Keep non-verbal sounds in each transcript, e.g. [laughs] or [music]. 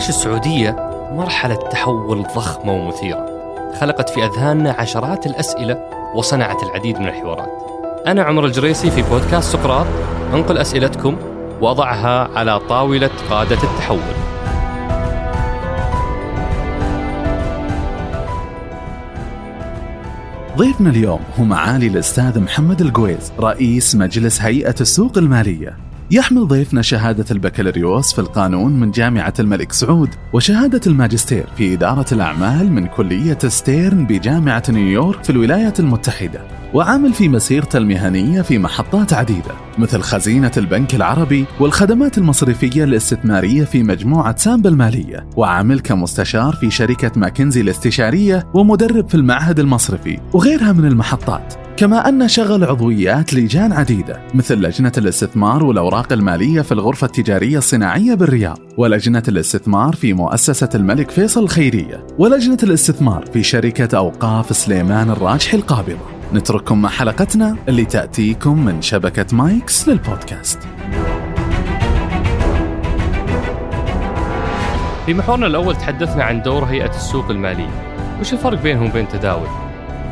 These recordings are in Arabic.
تعيش السعودية مرحلة تحول ضخمة ومثيرة خلقت في أذهاننا عشرات الأسئلة وصنعت العديد من الحوارات. أنا عمر الجريسي في بودكاست سقراط أنقل أسئلتكم وأضعها على طاولة قادة التحول. ضيفنا اليوم هو معالي الأستاذ محمد القويز رئيس مجلس هيئة السوق المالية. يحمل ضيفنا شهادة البكالوريوس في القانون من جامعة الملك سعود وشهادة الماجستير في إدارة الأعمال من كلية ستيرن بجامعة نيويورك في الولايات المتحدة وعامل في مسيرته المهنية في محطات عديدة مثل خزينة البنك العربي والخدمات المصرفية الاستثمارية في مجموعة سامبا المالية وعامل كمستشار في شركة ماكنزي الاستشارية ومدرب في المعهد المصرفي وغيرها من المحطات. كما أن شغل عضويات لجان عديدة مثل لجنة الاستثمار والأوراق المالية في الغرفة التجارية الصناعية بالرياض ولجنة الاستثمار في مؤسسة الملك فيصل الخيرية ولجنة الاستثمار في شركة أوقاف سليمان الراجحي القابضة. نترككم مع حلقتنا اللي تأتيكم من شبكة مايكس للبودكاست. في محورنا الأول تحدثنا عن دور هيئة السوق المالية. وش الفرق بينهم وبين تداول؟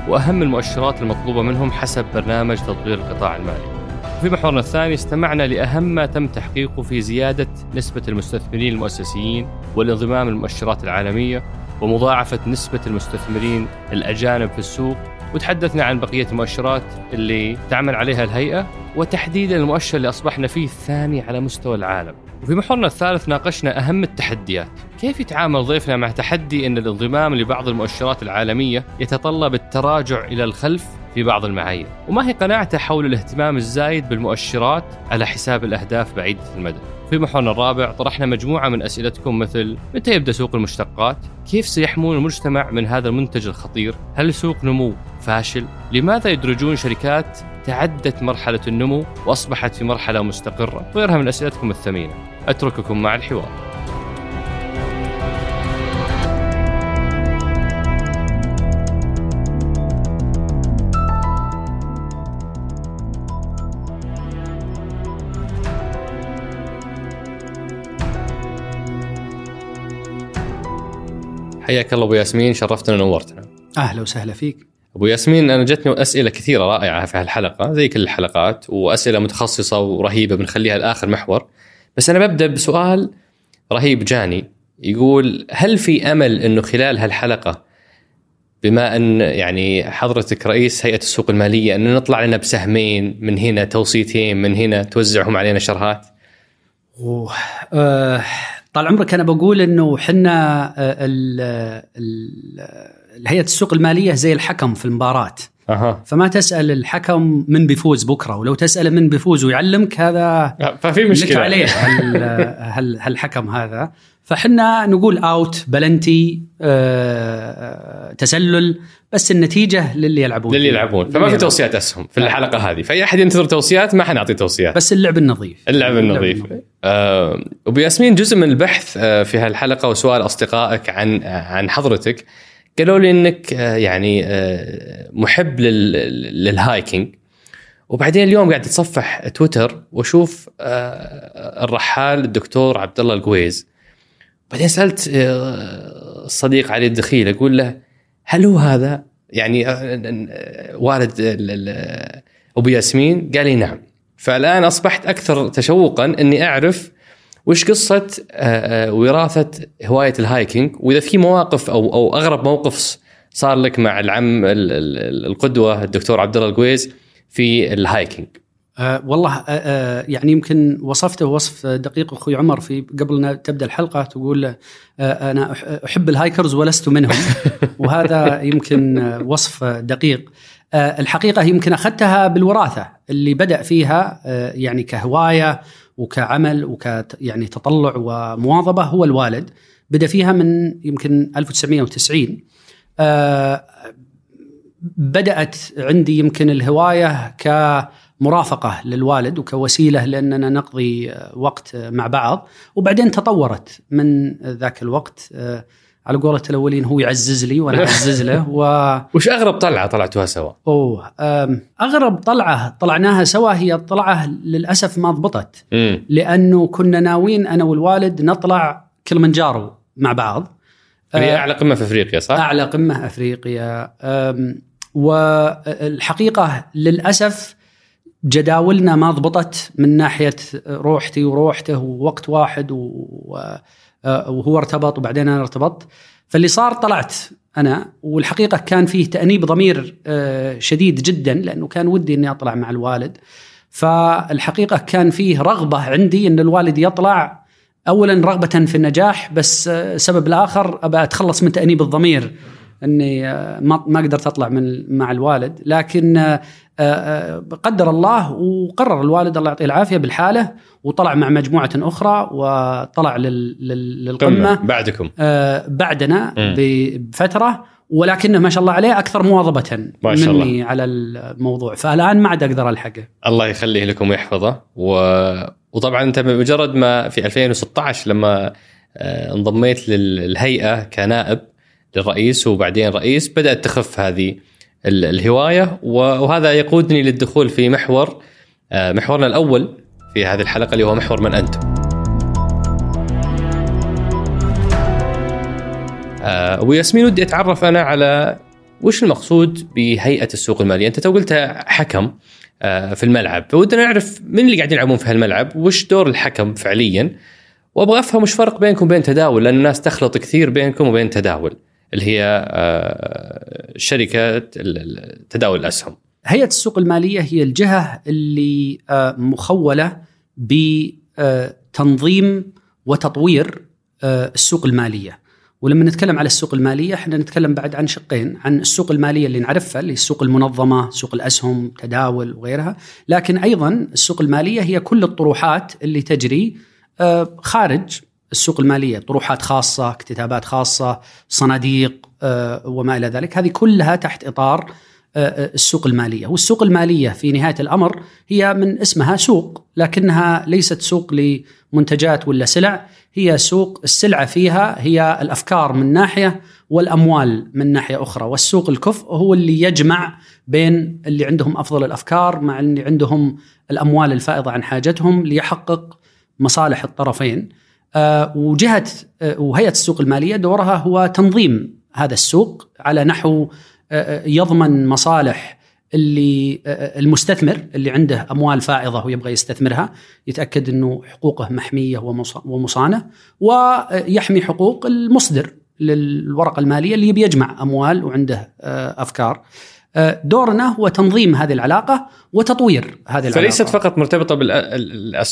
وأهم المؤشرات المطلوبة منهم حسب برنامج تطوير القطاع المالي. في محورنا الثاني استمعنا لأهم ما تم تحقيقه في زيادة نسبة المستثمرين المؤسسيين والانضمام للمؤشرات العالمية ومضاعفة نسبة المستثمرين الأجانب في السوق. وتحدثنا عن بقية المؤشرات اللي تعمل عليها الهيئة وتحديدا المؤشر اللي أصبحنا فيه الثاني على مستوى العالم وفي محورنا الثالث ناقشنا أهم التحديات كيف يتعامل ضيفنا مع تحدي أن الانضمام لبعض المؤشرات العالمية يتطلب التراجع إلى الخلف في بعض المعايير وما هي قناعته حول الاهتمام الزايد بالمؤشرات على حساب الأهداف بعيدة المدى في محورنا الرابع طرحنا مجموعة من أسئلتكم مثل متى يبدأ سوق المشتقات؟ كيف سيحمون المجتمع من هذا المنتج الخطير؟ هل سوق نمو فاشل؟ لماذا يدرجون شركات تعدت مرحلة النمو وأصبحت في مرحلة مستقرة؟ وغيرها من أسئلتكم الثمينة. أترككم مع الحوار. حياك الله أبو ياسمين شرفتنا ونورتنا. أهلا وسهلا فيك. أبو ياسمين أنا جتني أسئلة كثيرة رائعة في هالحلقة زي كل الحلقات وأسئلة متخصصة ورهيبة بنخليها لآخر محور بس أنا ببدأ بسؤال رهيب جاني يقول هل في أمل إنه خلال هالحلقة بما أن يعني حضرتك رئيس هيئة السوق المالية انه نطلع لنا بسهمين من هنا توصيتين من هنا توزعهم علينا شرهات؟ أوه. أه طال عمرك أنا بقول إنه حنا هيئه السوق المالية زي الحكم في المباراة. أها. فما تسأل الحكم من بيفوز بكرة ولو تساله من بيفوز ويعلمك هذا ففي مشكلة. لك عليه [laughs] هل هالحكم هذا. فحنا نقول اوت بلنتي آه تسلل بس النتيجة للي يلعبون. للي يلعبون. فما في توصيات أسهم في الحلقة هذه. فأي أحد ينتظر توصيات ما حنعطي توصيات. بس اللعب النظيف. اللعب النظيف. آه ابو ياسمين جزء من البحث آه في هالحلقة وسؤال أصدقائك عن آه عن حضرتك. قالوا لي إنك آه يعني آه محب للهايكينج. وبعدين اليوم قاعد أتصفح تويتر وأشوف آه الرحال الدكتور عبد الله القويز. بعدين سألت الصديق علي الدخيل أقول له هل هو هذا؟ يعني والد أبو ياسمين؟ قال لي نعم. فالآن أصبحت أكثر تشوقا إني أعرف وش قصة وراثة هواية ال hiking؟ وإذا في مواقف أو أو أغرب موقف صار لك مع العم القدوة الدكتور عبد الله القويز في ال hiking؟ أه والله أه أه يعني يمكن وصفته وصف دقيق أخوي عمر في قبل أن تبدأ الحلقة تقول أه أنا أحب الهايكرز ولست منهم. [laughs] وهذا يمكن وصف دقيق. أه الحقيقة يمكن أخذتها بالوراثة اللي بدأ فيها أه يعني كهواية وكعمل وك يعني تطلع ومواظبة هو الوالد. بدأ فيها من يمكن 1990 أه بدأت عندي يمكن الهواية ك مرافقة للوالد وكوسيلة لأننا نقضي وقت مع بعض. وبعدين تطورت من ذاك الوقت. على قولة الأولين هو يعزز لي وأنا أعزز له و... [laughs] وش أغرب طلعة طلعتوها سوا؟ أوه أغرب طلعة طلعناها سوا هي الطلعة للأسف ما ضبطت مم. لأنه كنا ناويين أنا والوالد نطلع كلمنجارو مع بعض هي أعلى قمة في أفريقيا صح؟ أعلى قمة أفريقيا والحقيقة للأسف جداولنا ما ضبطت من ناحية روحتي وروحته ووقت واحد و- وهو ارتبط وبعدين أنا ارتبطت. فاللي صار طلعت أنا والحقيقة كان فيه تأنيب ضمير آه، شديد جدا لأنه كان ودي إني أطلع مع الوالد. فالحقيقة كان فيه رغبة عندي إن الوالد يطلع اولا رغبة في النجاح بس آه، السبب الآخر أبى أتخلص من تأنيب الضمير. اني آه، ما ما قدرت اطلع من مع الوالد لكن آه، آه، قدر الله وقرر الوالد الله يعطيه العافية بالحالة وطلع مع مجموعة أخرى وطلع لل- لل- للقمة. قمة. بعدكم. بعدنا. بفترة ولكنه ما شاء الله عليه أكثر مواظبة ما شاء الله. مني على الموضوع. فالآن ما عاد أقدر ألحقه. الله يخليه لكم ويحفظه. و... وطبعا أنت بمجرد ما في 2016 لما انضميت للهيئة كنائب للرئيس وبعدين رئيس بدأت تخف هذه ال- الهواية وهذا يقودني للدخول في محور آه، محورنا الأول في هذه الحلقة اللي هو محور من أنتم. آه، وياسمين ودي أتعرف أنا على وش المقصود بهيئة السوق المالية؟ أنت تو قلتها حكم آه، في الملعب فودنا نعرف من اللي قاعدين يلعبون في هالملعب وش دور الحكم فعليا وأبغى أفهم وش فرق بينكم وبين تداول لأن الناس تخلط كثير بينكم وبين تداول اللي هي آه، شركة تداول الأسهم. هيئة السوق المالية هي الجهة اللي آه، مخولة بتنظيم وتطوير آه، السوق المالية. ولما نتكلم على السوق المالية إحنا نتكلم بعد عن شقين عن السوق المالية اللي نعرفها اللي السوق المنظمة سوق الأسهم تداول وغيرها. لكن أيضا السوق المالية هي كل الطروحات اللي تجري خارج السوق المالية طروحات خاصة اكتتابات خاصة صناديق آه، وما إلى ذلك. هذه كلها تحت إطار آه، السوق المالية. والسوق المالية في نهاية الأمر هي من اسمها سوق لكنها ليست سوق لمنتجات ولا سلع هي سوق السلعة فيها هي الأفكار من ناحية والأموال من ناحية أخرى. والسوق الكفء هو اللي يجمع بين اللي عندهم أفضل الأفكار مع اللي عندهم الأموال الفائضة عن حاجتهم ليحقق مصالح الطرفين. آه، وجهة آه، وهيئة السوق المالية دورها هو تنظيم هذا السوق على نحو آه، يضمن مصالح اللي آه، المستثمر اللي عنده أموال فائضة ويبغى يستثمرها يتأكد إنه حقوقه محمية ومص- ومصانة ويحمي حقوق المصدر للورقة المالية اللي يبي يجمع أموال وعنده آه، أفكار. آه، دورنا هو تنظيم هذه العلاقة وتطوير هذه العلاقة. فليست فقط مرتبطة بال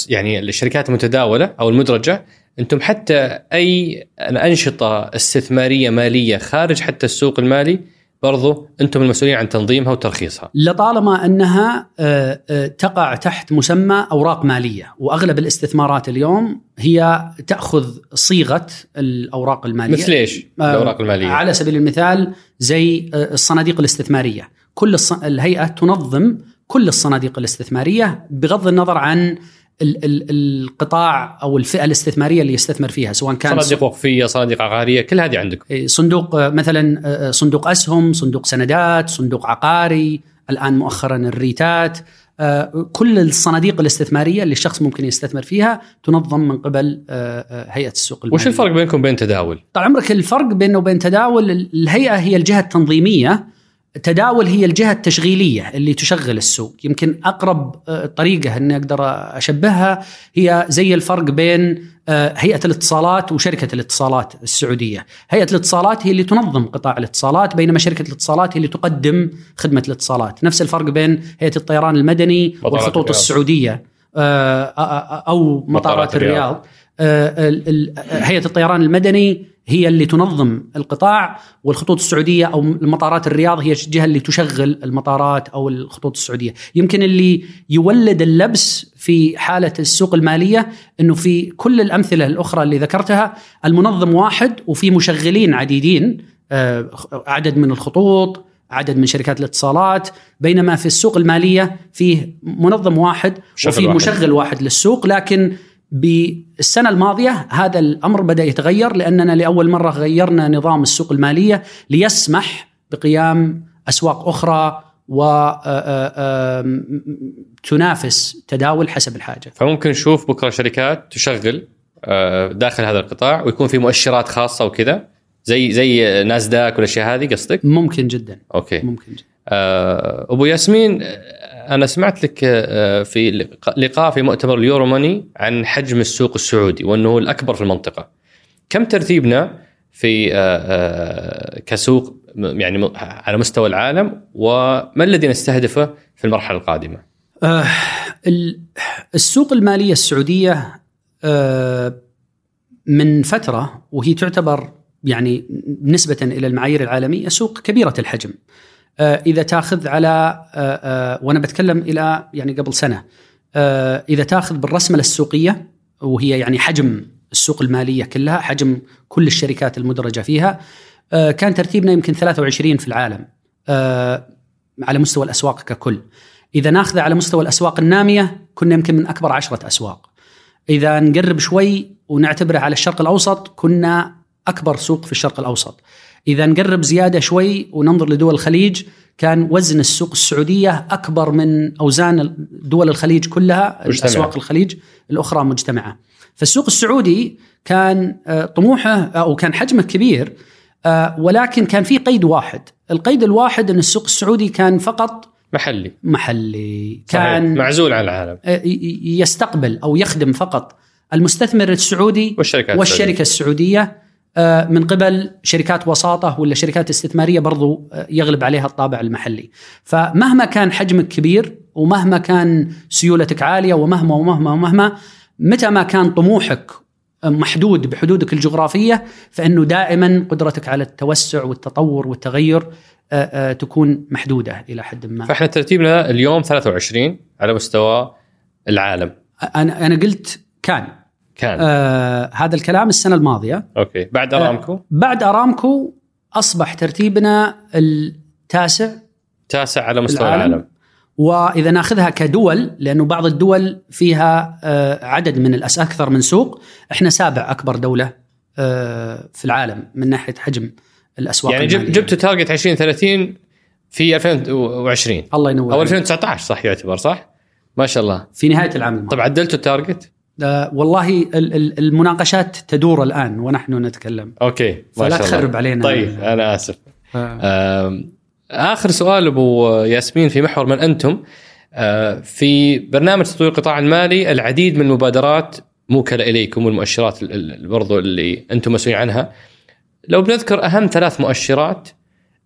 يعني الشركات المتداولة أو المدرجة أنتم حتى أي انشطه استثمارية مالية خارج حتى السوق المالي برضو أنتم المسؤولين عن تنظيمها وترخيصها. لطالما أنها آه، آه، تقع تحت مسمى أوراق مالية وأغلب الاستثمارات اليوم هي تأخذ صيغة الأوراق المالية. مثل إيش؟ آه، الأوراق المالية. على سبيل المثال زي الصناديق الاستثمارية. كل. الهيئة تنظم كل الصناديق الاستثمارية بغض النظر عن ال... ال... القطاع أو الفئة الاستثمارية اللي يستثمر فيها سواء كان صناديق وقفية صناديق عقارية كل هذه عندكم إيه، صندوق آه، مثلا آه، صندوق أسهم، صندوق سندات، صندوق عقاري، الآن مؤخرا الريتات، آه، كل الصناديق الاستثمارية اللي الشخص ممكن يستثمر فيها تنظم من قبل آه، آه، هيئة السوق المالية. وش الفرق بينكم وبين تداول طال عمرك الفرق بينه وبين تداول الهيئة هي الجهة التنظيمية تداول هي الجهة التشغيلية اللي تشغل السوق يمكن أقرب آه، طريقة إني أقدر أشبهها هي زي الفرق بين آه، هيئة الاتصالات وشركة الاتصالات السعودية هيئة الاتصالات هي اللي تنظم قطاع الاتصالات بينما شركة الاتصالات هي اللي تقدم خدمة الاتصالات نفس الفرق بين هيئة الطيران المدني والخطوط. السعودية آه، أو مطارات الرياض. آه، هيئة الطيران المدني هي اللي تنظم القطاع والخطوط السعودية أو المطارات الرياض هي الجهة اللي تشغل المطارات أو الخطوط السعودية، يمكن اللي يولد اللبس في حالة السوق المالية إنه في كل الأمثلة الأخرى اللي ذكرتها المنظم واحد وفي مشغلين عديدين آه، عدد من الخطوط عدد من شركات الاتصالات بينما في السوق المالية فيه منظم واحد وفي. مشغل واحد للسوق لكن بالسنة الماضية هذا الأمر بدأ يتغير لأننا لأول مرة غيرنا نظام السوق المالية ليسمح بقيام أسواق أخرى وتنافس تداول حسب الحاجة. فممكن نشوف بكرة شركات تشغل آه، داخل هذا القطاع ويكون في مؤشرات خاصة وكذا زي زي ناسداك والأشياء هذه قصدك؟ ممكن جدا أوكي ممكن جدا آه، أبو ياسمين آه، أنا سمعت لك آه، في لق- لقاء في مؤتمر اليورو ماني عن حجم السوق السعودي وأنه الأكبر في المنطقة. كم ترتيبنا في آه، آه، كسوق يعني على مستوى العالم وما الذي نستهدفه في المرحلة القادمة؟ ال- السوق المالية السعودية من فترة وهي تعتبر يعني نسبة إلى المعايير العالمية سوق كبيرة الحجم. آه، إذا تأخذ على آه، آه، وأنا بتكلم إلى يعني قبل سنة إذا تأخذ بالرسمله السوقية وهي يعني حجم السوق المالية كلها حجم كل الشركات المدرجة فيها كان ترتيبنا يمكن 23 في العالم على مستوى الأسواق ككل. إذا ناخذه على مستوى الأسواق النامية كنا يمكن من أكبر عشرة أسواق. إذا نقرب شوي ونعتبره على الشرق الأوسط كنا أكبر سوق في الشرق الأوسط. إذا نقرب زيادة شوي وننظر لدول الخليج كان وزن السوق السعودية أكبر من أوزان دول الخليج كلها مجتمعة. أسواق الخليج الأخرى مجتمعة. فالسوق السعودي كان آه، طموحه أو كان حجمه كبير آه، ولكن كان في قيد واحد، القيد الواحد إن السوق السعودي كان فقط محلي محلي صحيح. كان معزول عن العالم آه، يستقبل أو يخدم فقط المستثمر السعودي والشركات والشركة السعودية آه، من قبل شركات وساطة ولا شركات استثمارية برضو آه، يغلب عليها الطابع المحلي. فمهما كان حجمك كبير ومهما كان سيولتك عالية ومهما ومهما ومهما متى ما كان طموحك محدود بحدودك الجغرافية فإنه دائما قدرتك على التوسع والتطور والتغير آه، آه، تكون محدودة إلى حد ما. فإحنا ترتيبنا اليوم 23 على مستوى العالم. أنا أنا قلت كان. كان آه هذا الكلام السنة الماضية أوكي بعد أرامكو بعد أرامكو أصبح ترتيبنا التاسع تاسع على مستوى العالم. العالم وإذا ناخذها كدول لأنه بعض الدول فيها آه عدد من الأس أكثر من سوق إحنا سابع أكبر دولة آه في العالم من ناحية حجم الأسواق يعني جب المالية. جبتوا target 2030 في 2020 الله ينور أو عليك. 2019 صح يعتبر صح؟ ما شاء الله في نهاية العام الماضي طب عدلتوا ال target؟ آه والله ال- ال- المناقشات تدور الآن ونحن نتكلم. okay ما فلا تخرب علينا. طيب أنا آسف. آه. آخر سؤال أبو ياسمين في محور من أنتم. آه، في برنامج تطوير القطاع المالي العديد من المبادرات موكلة إليكم والمؤشرات ال- ال- برضو اللي أنتم مسؤولين عنها. لو بنذكر أهم ثلاث مؤشرات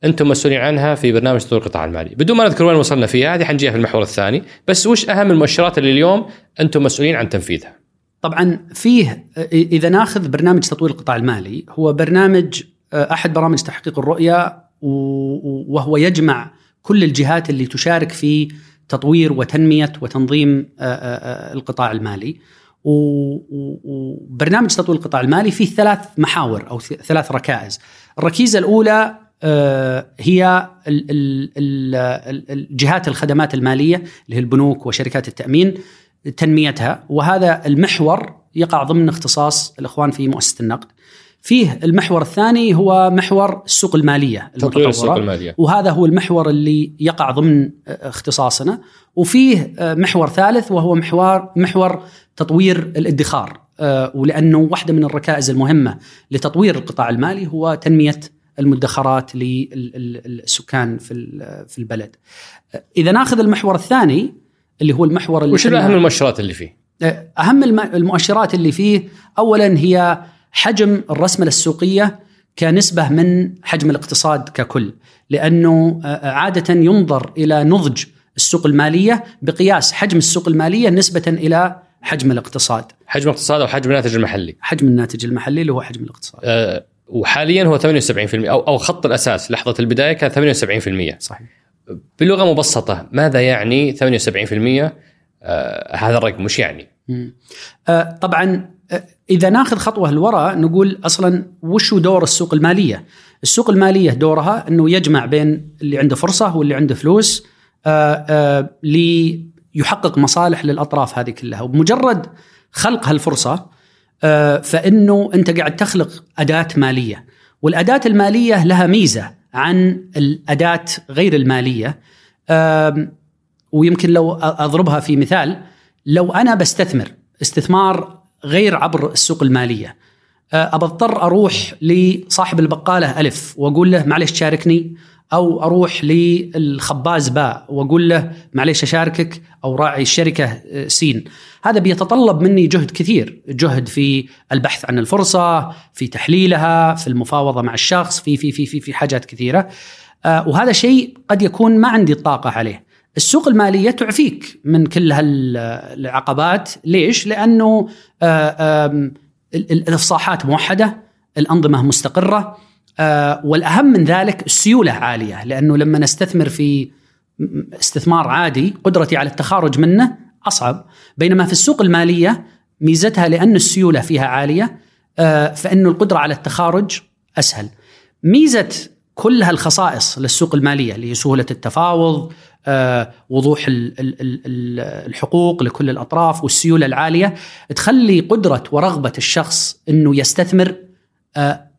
أنتم مسؤولين عنها في برنامج تطوير القطاع المالي. بدون ما نذكر وين وصلنا فيها هذه حنجيها في المحور الثاني. بس وش أهم المؤشرات اللي اليوم أنتم مسؤولين عن تنفيذها؟ طبعا فيه إذا ناخذ برنامج تطوير القطاع المالي هو برنامج أحد برامج تحقيق الرؤية وهو يجمع كل الجهات اللي تشارك في تطوير وتنمية وتنظيم آه، آه، آه، القطاع المالي. وبرنامج تطوير القطاع المالي فيه ثلاث محاور أو ثلاث ركائز. الركيزة الأولى آه، هي ال- ال- ال- ال- الجهات الخدمات المالية اللي هي البنوك وشركات التأمين. تنميتها وهذا المحور يقع ضمن اختصاص الإخوان في مؤسسة النقد. فيه المحور الثاني هو محور السوق المالية تطوير السوق. المالية وهذا هو المحور اللي يقع ضمن اختصاصنا وفيه محور ثالث وهو محور محور تطوير الادخار ولأنه واحدة من الركائز المهمة لتطوير القطاع المالي هو تنمية المدخرات للسكان في البلد. إذا ناخذ المحور الثاني اللي هو المحور اللي وش أهم المؤشرات اللي فيه؟ أهم الم- المؤشرات اللي فيه اولا هي حجم الرسمله السوقية كنسبة من حجم الاقتصاد ككل لأنه آه، عادة ينظر إلى نضج السوق المالية بقياس حجم السوق المالية نسبة إلى حجم الاقتصاد. حجم الاقتصاد أو حجم الناتج المحلي؟ حجم الناتج المحلي اللي هو حجم الاقتصاد. آه، وحاليا هو 78% أو أو خط الأساس لحظة البداية كان 78% صحيح. بلغه مبسطة. ماذا يعني 78% آه هذا الرقم وش يعني؟ آه، طبعا آه، إذا ناخذ خطوة لورا نقول أصلا وش دور السوق المالية؟ السوق المالية دورها إنه يجمع بين اللي عنده فرصة واللي عنده فلوس آه، آه، ليحقق مصالح للأطراف هذه كلها. وبمجرد خلق هالفرصة آه، فإنه أنت قاعد تخلق أداة مالية. والأداة المالية لها ميزة. عن الأداة غير المالية. ويمكن لو أضربها في مثال لو أنا بستثمر استثمار غير عبر السوق المالية آه، ابى اضطر أروح لصاحب البقالة ألف وأقول له معلش شاركني أو أروح للخباز باء وأقول له معليش أشاركك أو راعي الشركة آه، سين. هذا بيتطلب مني جهد كثير جهد في البحث عن الفرصة في تحليلها في المفاوضة مع الشخص في في في في, في حاجات كثيرة. آه، وهذا شيء قد يكون ما عندي الطاقة عليه. السوق المالية تعفيك من كل هالعقبات. ليش؟ لأنه آه، الإفصاحات موحدة الأنظمة مستقرة آه، والأهم من ذلك السيوله عالية لأنه لما نستثمر في استثمار عادي قدرتي على التخارج منه أصعب بينما في السوق المالية ميزتها لأن السيولة فيها عالية آه، فإنه القدرة على التخارج أسهل. ميزة كل هالخصائص للسوق المالية اللي هي سهولة التفاوض، آه، وضوح الحقوق لكل الأطراف والسيولة العالية تخلي قدرة ورغبة الشخص إنه يستثمر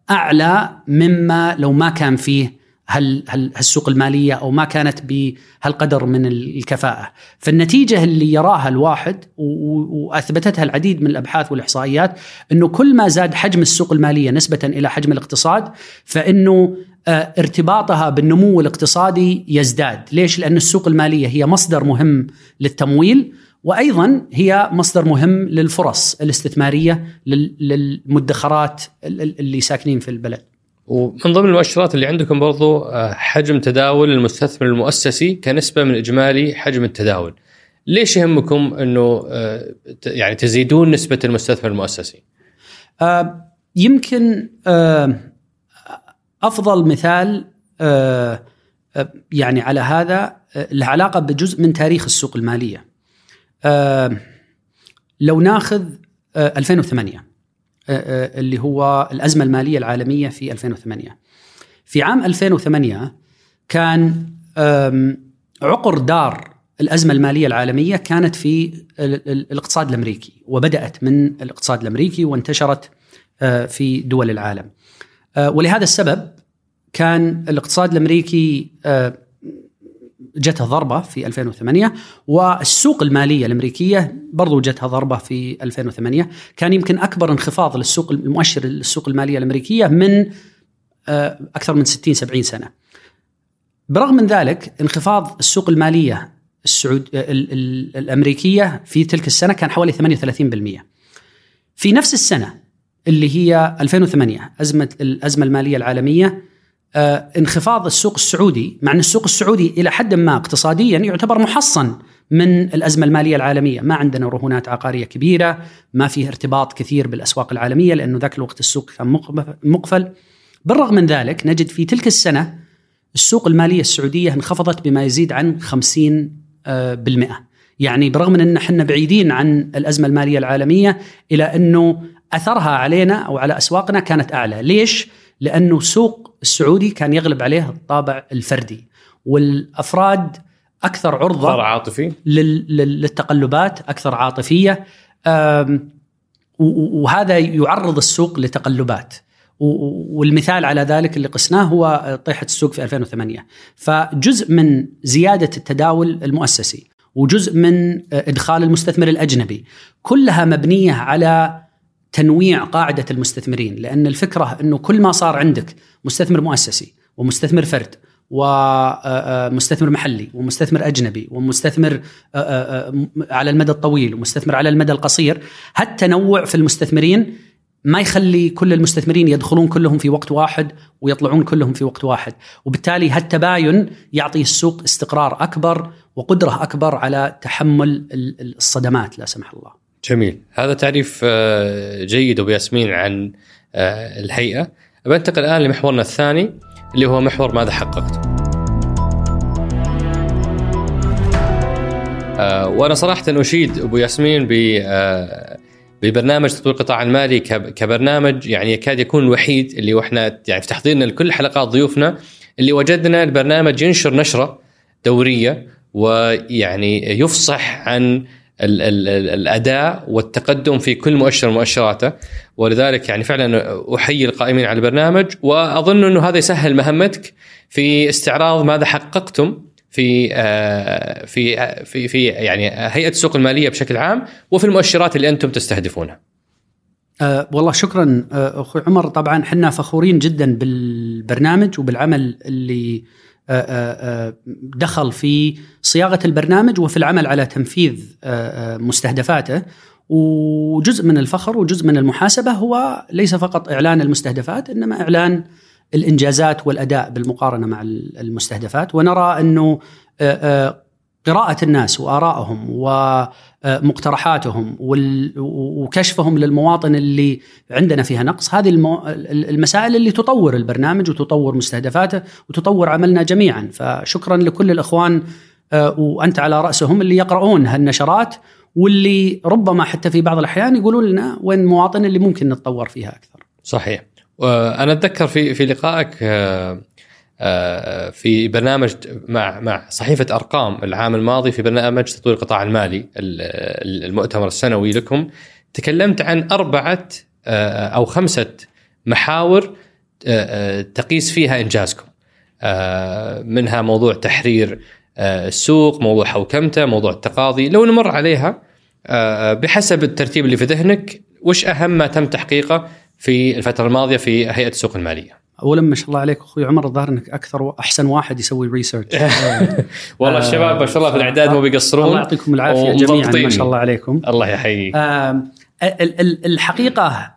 أعلى مما لو ما كان فيه هل هل السوق المالية أو ما كانت بهالقدر من الكفاءة، فالنتيجة اللي يراها الواحد وأثبتتها العديد من الأبحاث والإحصائيات إنه كل ما زاد حجم السوق المالية نسبة إلى حجم الاقتصاد فإنه آه، ارتباطها بالنمو الاقتصادي يزداد، ليش؟ لأن السوق المالية هي مصدر مهم للتمويل وأيضا هي مصدر مهم للفرص الاستثمارية للمدخرات اللي ساكنين في البلد. ومن ضمن المؤشرات اللي عندكم برضو آه، حجم تداول المستثمر المؤسسي كنسبة من إجمالي حجم التداول. ليش يهمكم إنه آه، يعني تزيدون نسبة المستثمر المؤسسي؟ آه، يمكن أفضل مثال يعني على هذا له علاقة بجزء من تاريخ السوق المالية. آه، لو ناخذ 2008 آه، آه، اللي هو الأزمة المالية العالمية في 2008 في عام 2008 كان عقر دار الأزمة المالية العالمية كانت في الاقتصاد الأمريكي وبدأت من الاقتصاد الأمريكي وانتشرت في دول العالم. ولهذا السبب كان الاقتصاد الأمريكي جتها ضربة في 2008 والسوق المالية الأمريكية برضو جتها ضربة في 2008 كان يمكن أكبر انخفاض للسوق المؤشر السوق المالية الأمريكية من آه، أكثر من 60 70 سنة. برغم من ذلك انخفاض السوق المالية السعود الأمريكية في تلك السنة كان حوالي 38%. في نفس السنة اللي هي 2008 أزمة الازمه المالية العالمية آه، انخفاض السوق السعودي مع أن السوق السعودي إلى حد ما اقتصاديا يعتبر محصن من الأزمة المالية العالمية، ما عندنا رهونات عقارية كبيرة، ما فيه ارتباط كثير بالأسواق العالمية لأنه ذاك الوقت السوق كان مقفل. بالرغم من ذلك نجد في تلك السنة السوق المالية السعودية انخفضت بما يزيد عن 50 آه، بالمئة يعني برغم أن إحنا بعيدين عن الأزمة المالية العالمية إلى أنه أثرها علينا أو على أسواقنا كانت أعلى، ليش؟ لأنه سوق السعودي كان يغلب عليه الطابع الفردي والأفراد أكثر عرضة أكثر عاطفي. للتقلبات أكثر عاطفية. وهذا يعرض السوق لتقلبات. والمثال على ذلك اللي قسناه هو طيحة السوق في 2008 فجزء من زيادة التداول المؤسسي وجزء من إدخال المستثمر الأجنبي كلها مبنية على تنويع قاعدة المستثمرين لأن الفكرة إنه كل ما صار عندك مستثمر مؤسسي ومستثمر فرد ومستثمر محلي ومستثمر أجنبي ومستثمر على المدى الطويل ومستثمر على المدى القصير هالتنوع في المستثمرين ما يخلي كل المستثمرين يدخلون كلهم في وقت واحد ويطلعون كلهم في وقت واحد. وبالتالي هالتباين يعطي السوق استقرار أكبر وقدرة أكبر على تحمل الصدمات لا سمح الله. جميل. هذا تعريف آه، جيد أبو ياسمين عن آه، الهيئة. بنتقل الآن لمحورنا الثاني اللي هو محور ماذا حققت. آه، وأنا صراحة أشيد أبو ياسمين ب ببرنامج تطوير القطاع المالي كبرنامج يعني يكاد يكون الوحيد اللي وإحنا يعني في تحضيرنا لكل حلقات ضيوفنا اللي وجدنا البرنامج ينشر نشرة دورية ويعني يفصح عن ال ال الأداء والتقدم في كل مؤشر مؤشراته ولذلك يعني فعلا أحيي القائمين على البرنامج وأظن إنه هذا يسهل مهمتك في استعراض ماذا حققتم في آه، في في في يعني هيئة السوق المالية بشكل عام وفي المؤشرات اللي أنتم تستهدفونها. أه والله شكرا أه أخوي عمر طبعا إحنا فخورين جدا بالبرنامج وبالعمل اللي دخل في صياغة البرنامج وفي العمل على تنفيذ مستهدفاته. وجزء من الفخر وجزء من المحاسبة هو ليس فقط إعلان المستهدفات إنما إعلان الإنجازات والأداء بالمقارنة مع المستهدفات. ونرى أنه قراءة الناس وآرائهم ومقترحاتهم وكشفهم للمواطن اللي عندنا فيها نقص. هذه المسائل اللي تطور البرنامج وتطور مستهدفاته وتطور عملنا جميعا. فشكرا لكل الإخوان آه، وأنت على رأسهم اللي يقرؤون هالنشرات واللي ربما حتى في بعض الأحيان يقولون لنا وين المواطن اللي ممكن نتطور فيها أكثر. صحيح. وأنا أتذكر في في لقائك آه، في برنامج مع مع صحيفة أرقام العام الماضي في برنامج تطوير القطاع المالي المؤتمر السنوي لكم. تكلمت عن أربعة آه، أو خمسة محاور آه، تقيس فيها إنجازكم. منها موضوع تحرير السوق موضوع حوكمته موضوع التقاضي. لو نمر عليها بحسب الترتيب اللي في ذهنك وش أهم ما تم تحقيقه في الفترة الماضية في هيئة السوق المالية؟ اولا ما شاء الله عليك أخوي عمر الظاهر إنك أكثر واحسن واحد يسوي ريسيرش [laughs] والله الشباب ما شاء الله في الإعداد مو بيقصرون. الله يعطيكم العافية جميعا ما شاء الله عليكم. الله يحييك. الحقيقة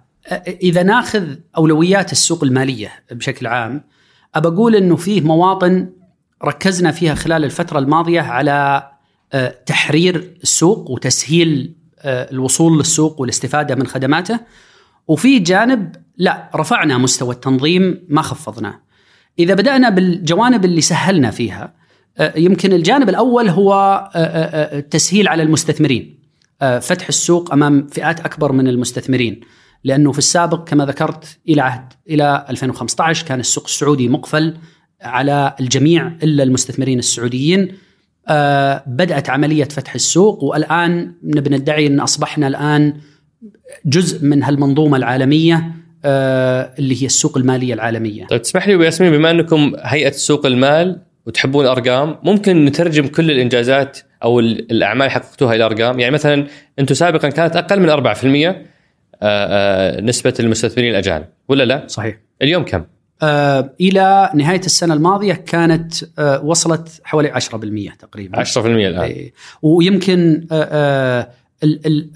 إذا ناخذ أولويات السوق المالية بشكل عام أبى أقول إنه فيه مواطن ركزنا فيها خلال الفترة الماضية على تحرير السوق وتسهيل الوصول للسوق والاستفادة من خدماته. وفي جانب لا رفعنا مستوى التنظيم ما خفضناه. إذا بدأنا بالجوانب اللي سهلنا فيها آه، يمكن الجانب الأول هو التسهيل آه، آه، على المستثمرين. فتح السوق أمام فئات أكبر من المستثمرين. لأنه في السابق كما ذكرت إلى عهد إلى 2015 كان السوق السعودي مقفل على الجميع إلا المستثمرين السعوديين. بدأت عملية فتح السوق والآن نبي ندعي أن أصبحنا الآن جزء من هالمنظومة العالمية آه، اللي هي السوق المالية العالمية. طيب تسمح لي ياسمين بما أنكم هيئة سوق المال وتحبون الأرقام ممكن نترجم كل الإنجازات أو الأعمال اللي حققتوها إلى أرقام يعني مثلا أنتم سابقا كانت أقل من 4% آه، آه، نسبة المستثمرين الأجانب ولا لا؟ صحيح. اليوم كم؟ إلى نهاية السنة الماضية كانت وصلت حوالي 10% تقريبا 10% الآن إيه. ويمكن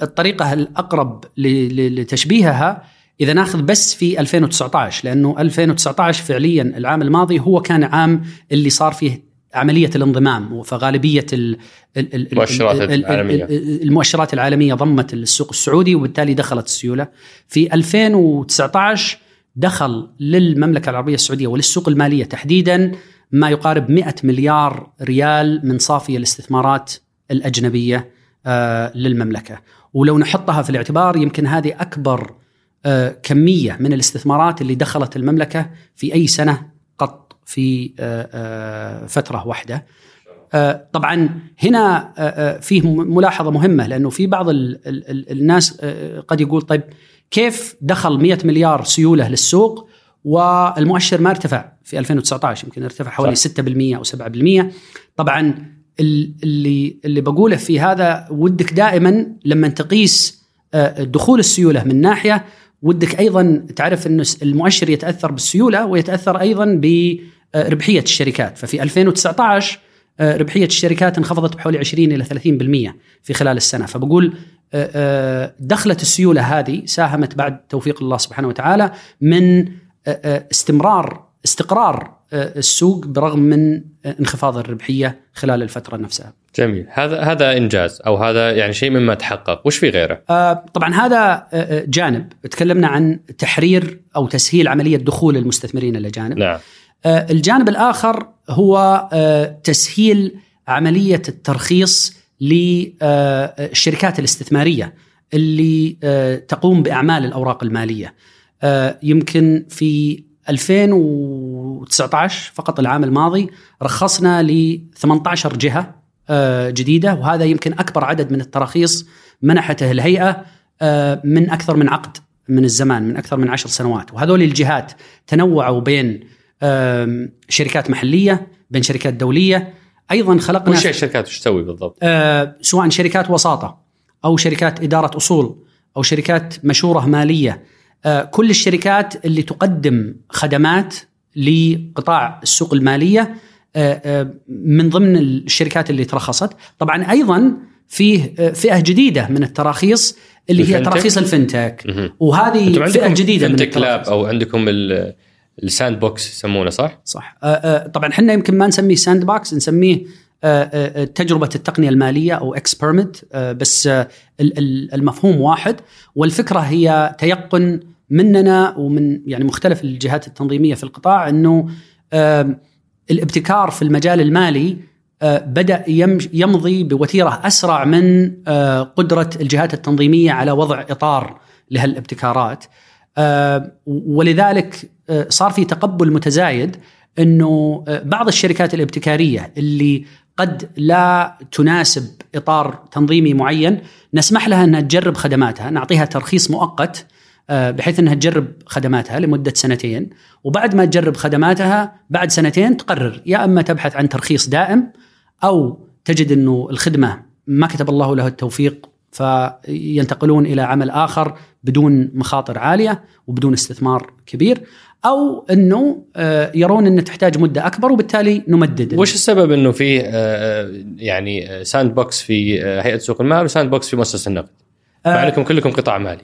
الطريقة الأقرب لتشبيهها إذا ناخذ بس في 2019 لأنه 2019 فعليا العام الماضي هو كان عام اللي صار فيه عملية الانضمام فغالبية المؤشرات العالمية. المؤشرات العالمية ضمت السوق السعودي وبالتالي دخلت السيولة. في 2019 دخل للمملكة العربية السعودية وللسوق المالية تحديدا ما يقارب 100 مليار ريال من صافي الاستثمارات الأجنبية. للمملكة. ولو نحطها في الاعتبار يمكن هذه أكبر آه، كمية من الاستثمارات اللي دخلت المملكة في أي سنة قط في آه، فترة واحدة. طبعا هنا فيه ملاحظة مهمة لأنه في بعض الناس قد يقول طيب كيف دخل 100 مليار سيولة للسوق والمؤشر ما ارتفع في 2019 يمكن ارتفع حوالي 6% أو 7% طبعا اللي اللي بقوله في هذا ودك دائما لما تقيس آه، دخول السيولة من ناحية ودك أيضا تعرف ان المؤشر يتأثر بالسيولة ويتأثر أيضا بربحيه الشركات. ففي 2019 آه، ربحية الشركات انخفضت بحوالي 20 إلى 30% في خلال السنة. فبقول آه، دخلة السيولة هذه ساهمت بعد توفيق الله سبحانه وتعالى من استمرار استقرار آه، السوق برغم من انخفاض الربحية خلال الفترة نفسها. جميل، هذا هذا إنجاز أو هذا يعني شيء مما تحقق، وش في غيره؟ آه طبعا هذا آه جانب، تكلمنا عن تحرير أو تسهيل عملية دخول المستثمرين الاجانب. نعم. آه الجانب الآخر هو آه تسهيل عملية الترخيص للشركات آه، الاستثمارية اللي آه تقوم بأعمال الأوراق المالية. آه يمكن في 2019 فقط العام الماضي رخصنا ل 18 جهة آه، جديدة وهذا يمكن أكبر عدد من التراخيص منحته الهيئة آه، من أكثر من عقد من الزمان من أكثر من عشر سنوات. وهذول الجهات تنوعوا بين شركات محلية بين شركات دولية. أيضا خلقنا وش الشركات؟ وش تسوي بالضبط؟ آه، سواء شركات وساطة أو شركات إدارة أصول أو شركات مشورة مالية. كل الشركات اللي تقدم خدمات لقطاع السوق المالية آه، آه، من ضمن الشركات اللي ترخصت. طبعا أيضا فيه فئة جديدة من التراخيص اللي هي تراخيص ال fintech وهذه فئة جديدة من lab أو عندكم ال sandbox يسمونه صح؟ صح. طبعا إحنا يمكن ما نسميه sandbox نسميه تجربة التقنية المالية أو experiment بس المفهوم واحد. والفكرة هي تيقن مننا ومن يعني مختلف الجهات التنظيمية في القطاع إنه الابتكار في المجال المالي آه، بدأ يمضي بوتيرة أسرع من آه، قدرة الجهات التنظيمية على وضع إطار لهالابتكارات. آه، ولذلك صار في تقبل متزايد إنه بعض الشركات الابتكارية اللي قد لا تناسب إطار تنظيمي معين نسمح لها إنها تجرب خدماتها نعطيها ترخيص مؤقت بحيث إنها تجرب خدماتها لمدة سنتين وبعد ما تجرب خدماتها بعد سنتين تقرر يا أما تبحث عن ترخيص دائم أو تجد إنه الخدمة ما كتب الله له التوفيق فينتقلون إلى عمل آخر بدون مخاطر عالية وبدون استثمار كبير أو إنه آه، يرون ان تحتاج مدة أكبر وبالتالي نمدد وش السبب إنه في آه، يعني sandbox في هيئة سوق المال و sandbox في مؤسسة النقد؟ مع انكم كلكم قطاع مالي.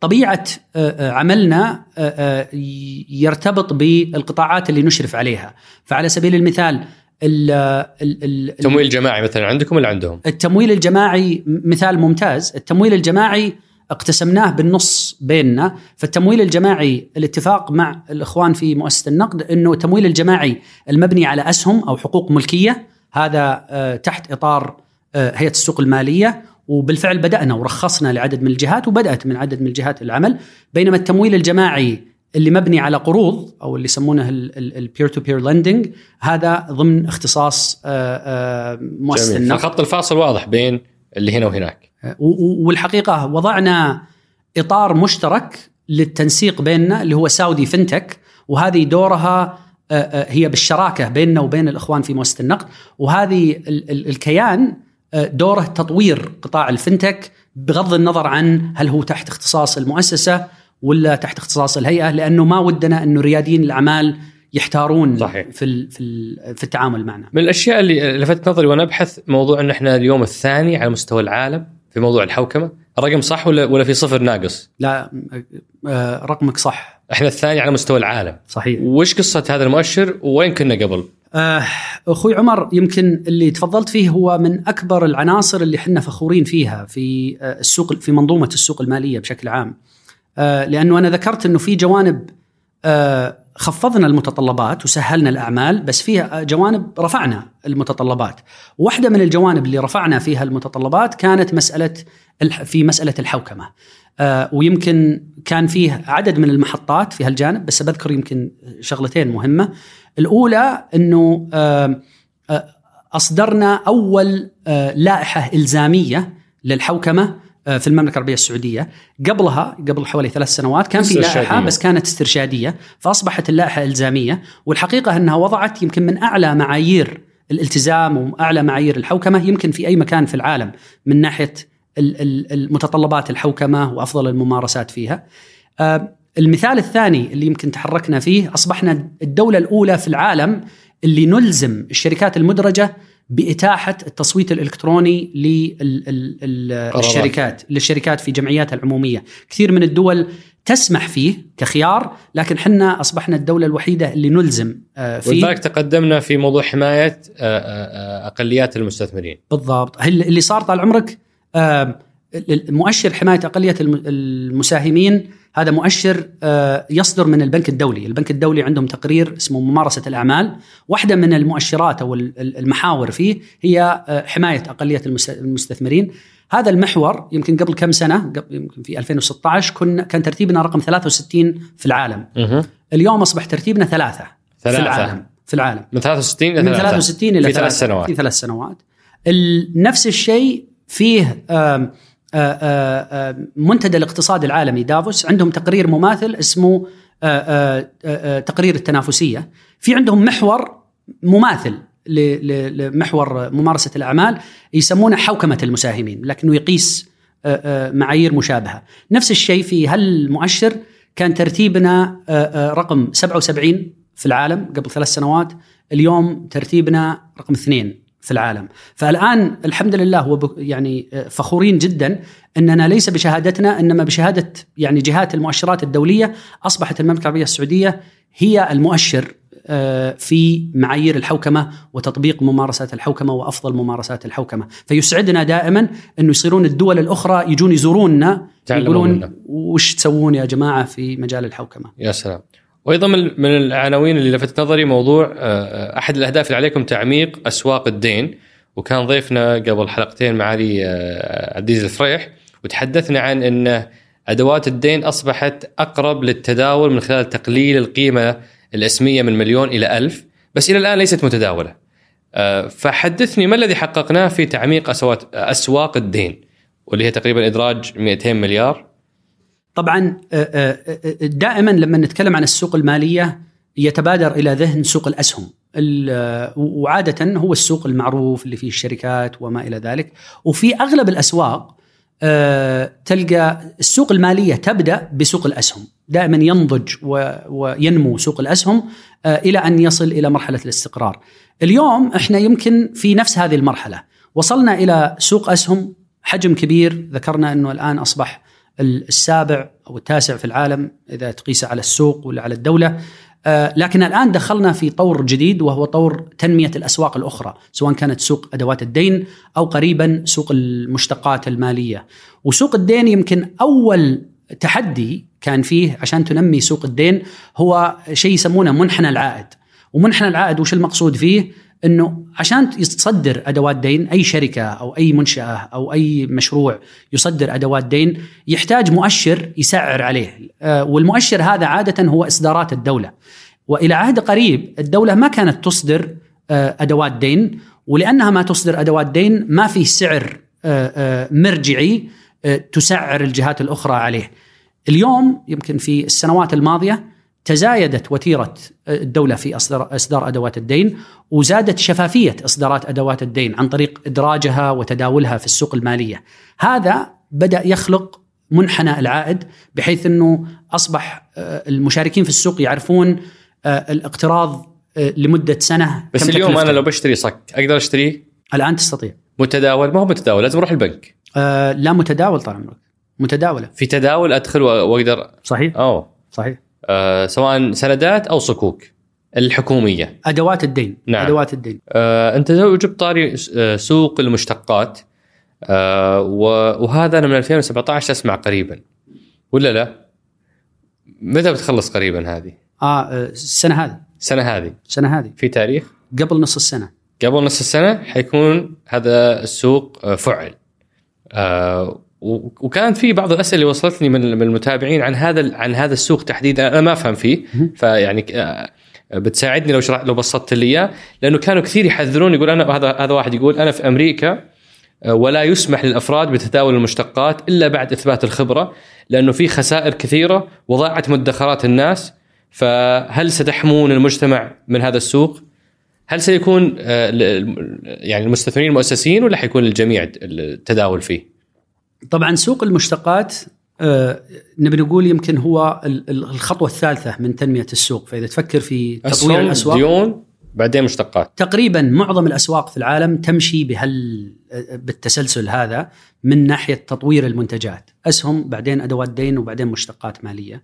طبيعة عملنا يرتبط بالقطاعات اللي نشرف عليها. فعلى سبيل المثال التمويل الجماعي مثلا عندكم ولا عندهم؟ التمويل الجماعي مثال ممتاز، التمويل الجماعي اقتسمناه بالنص بيننا، فالتمويل الجماعي الاتفاق مع الإخوان في مؤسسة النقد إنه التمويل الجماعي المبني على أسهم أو حقوق ملكية. هذا تحت إطار هيئة السوق المالية. وبالفعل بدأنا ورخصنا لعدد من الجهات وبدأت من عدد من الجهات العمل. بينما التمويل الجماعي اللي مبني على قروض أو اللي يسمونه ال peer to peer lending هذا ضمن اختصاص آه، آه، مؤسسة النقد. فخط الفاصل واضح بين اللي هنا وهناك. آه، والحقيقة وضعنا إطار مشترك للتنسيق بيننا اللي هو Saudi Fintech وهذه دورها هي بالشراكة بيننا وبين الإخوان في مؤسسة النقد. وهذه الكيان دوره تطوير قطاع الفنتك بغض النظر عن هل هو تحت اختصاص المؤسسة ولا تحت اختصاص الهيئة لأنه ما ودنا انه رياديين الأعمال يحتارون صحيح. في في في التعامل معنا. من الأشياء اللي لفتت نظري وأنا أبحث موضوع إن إحنا اليوم الثاني على مستوى العالم في موضوع الحوكمة، الرقم صح ولا ولا في صفر ناقص؟ لا آه، رقمك صح. إحنا الثاني على مستوى العالم. صحيح. وش قصة هذا المؤشر وين كنا قبل؟ آه، أخوي عمر يمكن اللي تفضلت فيه هو من أكبر العناصر اللي إحنا فخورين فيها في آه، السوق في منظومة السوق المالية بشكل عام. آه، لأنه أنا ذكرت إنه في جوانب خفضنا المتطلبات وسهلنا الأعمال بس فيها جوانب رفعنا المتطلبات. واحدة من الجوانب اللي رفعنا فيها المتطلبات كانت مسألة في مسألة الحوكمة. ويمكن كان فيه عدد من المحطات في هالجانب بس بذكر يمكن شغلتين مهمة. الأولى إنه أصدرنا أول لائحة إلزامية للحوكمة في المملكة العربية السعودية قبلها قبل حوالي ثلاث سنوات كان في لائحة بس كانت استرشادية فأصبحت اللائحة إلزامية والحقيقة إنها وضعت يمكن من أعلى معايير الالتزام وأعلى معايير الحوكمة يمكن في أي مكان في العالم من ناحية المتطلبات الحوكمة وأفضل الممارسات فيها. المثال الثاني اللي يمكن تحركنا فيه أصبحنا الدولة الأولى في العالم اللي نلزم الشركات المدرجة بإتاحة التصويت الإلكتروني للشركات للشركات في جمعياتها العمومية، كثير من الدول تسمح فيه كخيار لكن حنا أصبحنا الدولة الوحيدة اللي نلزم آه، فيه. ولذلك تقدمنا في موضوع حماية آه، آه، أقليات المستثمرين. بالضبط. اللي صار طال عمرك؟ مؤشر حماية أقلية المساهمين هذا مؤشر آه، يصدر من البنك الدولي، البنك الدولي عندهم تقرير اسمه ممارسة الأعمال، واحدة من المؤشرات أو المحاور فيه هي آه، حماية أقلية المستثمرين، هذا المحور يمكن قبل كم سنة يمكن في 2016 كنا كان ترتيبنا رقم 63 في العالم. اليوم أصبح ترتيبنا ثلاثة, ثلاثة. في العالم في العالم. من 63 إلى من 63 إلى في ثلاث سنوات. في ثلاث سنوات. نفس الشيء فيه منتدى الاقتصاد العالمي دافوس. عندهم تقرير مماثل اسمه تقرير التنافسية. في عندهم محور مماثل لمحور ممارسة الأعمال يسمونه حوكمة المساهمين لكنه يقيس معايير مشابهة. نفس الشيء في هالمؤشر كان ترتيبنا رقم 77 في العالم قبل ثلاث سنوات، اليوم ترتيبنا رقم اثنين. في العالم فالآن الحمد لله هو يعني فخورين جدا أننا ليس بشهادتنا إنما بشهادة يعني جهات المؤشرات الدولية أصبحت المملكة العربية السعودية هي المؤشر في معايير الحوكمة وتطبيق ممارسات الحوكمة وأفضل ممارسات الحوكمة، فيسعدنا دائما انه يصيرون الدول الأخرى يجون يزوروننا يقولون وش تسوون يا جماعة في مجال الحوكمة. يا سلام. وأيضا من العناوين اللي لفتت نظري موضوع أحد الأهداف اللي عليكم تعميق أسواق الدين وكان ضيفنا قبل حلقتين معالي عبد الفريح وتحدثنا عن إن أدوات الدين أصبحت أقرب للتداول من خلال تقليل القيمة الإسمية من مليون إلى ألف بس إلى الآن ليست متداولة. فحدثني ما الذي حققناه في تعميق أسواق الدين واللي هي تقريبا إدراج 200 مليار طبعا دائما لما نتكلم عن السوق المالية يتبادر إلى ذهن سوق الأسهم. وعاده هو السوق المعروف اللي فيه الشركات وما إلى ذلك. وفي أغلب الأسواق تلقى السوق المالية تبدأ بسوق الأسهم. دائما ينضج وينمو سوق الأسهم إلى أن يصل إلى مرحلة الاستقرار. اليوم إحنا يمكن في نفس هذه المرحلة. وصلنا إلى سوق أسهم حجم كبير. ذكرنا إنه الآن أصبح السابع أو التاسع في العالم إذا تقيس على السوق ولا على الدولة. لكن الآن دخلنا في طور جديد وهو طور تنمية الأسواق الأخرى سواء كانت سوق أدوات الدين أو قريبا سوق المشتقات المالية. وسوق الدين يمكن أول تحدي كان فيه عشان تنمي سوق الدين هو شيء يسمونه منحنى العائد. ومنحنى العائد وش المقصود فيه؟ إنه عشان تصدر أدوات دين أي شركة أو أي منشأة أو أي مشروع يصدر أدوات دين يحتاج مؤشر يسعر عليه. والمؤشر هذا عادة هو إصدارات الدولة. وإلى عهد قريب الدولة ما كانت تصدر أدوات دين ولأنها ما تصدر أدوات دين ما في سعر مرجعي تسعر الجهات الأخرى عليه. اليوم يمكن في السنوات الماضية تزايدت وتيرة الدولة في اصدار إصدار أدوات الدين وزادت شفافية إصدارات أدوات الدين عن طريق إدراجها وتداولها في السوق المالية. هذا بدأ يخلق منحنى العائد بحيث إنه أصبح المشاركين في السوق يعرفون الاقتراض لمدة سنة بس اليوم أنا لو بشتري صك أقدر اشتريه؟ الآن تستطيع. متداول ما هو متداول لازم أروح البنك. آه لا متداول طال عمرك. متداولة. في تداول أدخل واقدر صحيح. أوه صحيح. آه سواء سندات أو صكوك الحكومية أدوات الدين نعم. أدوات الدين آه أنت جبت طاري سوق المشتقات آه وهذا أنا من 2017 أسمع قريبا ولا لا؟ متى بتخلص قريبا هذه؟ آه السنة هذه السنة هذه السنة هذه في تاريخ؟ قبل نص السنة قبل نص السنة حيكون هذا السوق فعل آه وكانت في بعض الأسئلة اللي وصلتني من المتابعين عن هذا عن هذا السوق تحديدا. أنا ما أفهم فيه. فيعني بتساعدني لو شرح لو بسطت لي إياه. لأنه كانوا كثير يحذرون يقول أنا هذا هذا واحد يقول أنا في أمريكا ولا يسمح للأفراد بتداول المشتقات إلا بعد إثبات الخبرة لأنه في خسائر كثيرة وضاعت مدخرات الناس. فهل ستحمون المجتمع من هذا السوق؟ هل سيكون يعني المستثمرين المؤسسين ولا حيكون الجميع التداول فيه؟ طبعا سوق المشتقات آه نبي نقول يمكن هو الخطوة الثالثة من تنمية السوق. فإذا تفكر في تطوير الأسواق ديون بعدين مشتقات. تقريبا معظم الأسواق في العالم تمشي بهال بالتسلسل هذا من ناحية تطوير المنتجات. أسهم بعدين أدوات دين وبعدين مشتقات مالية.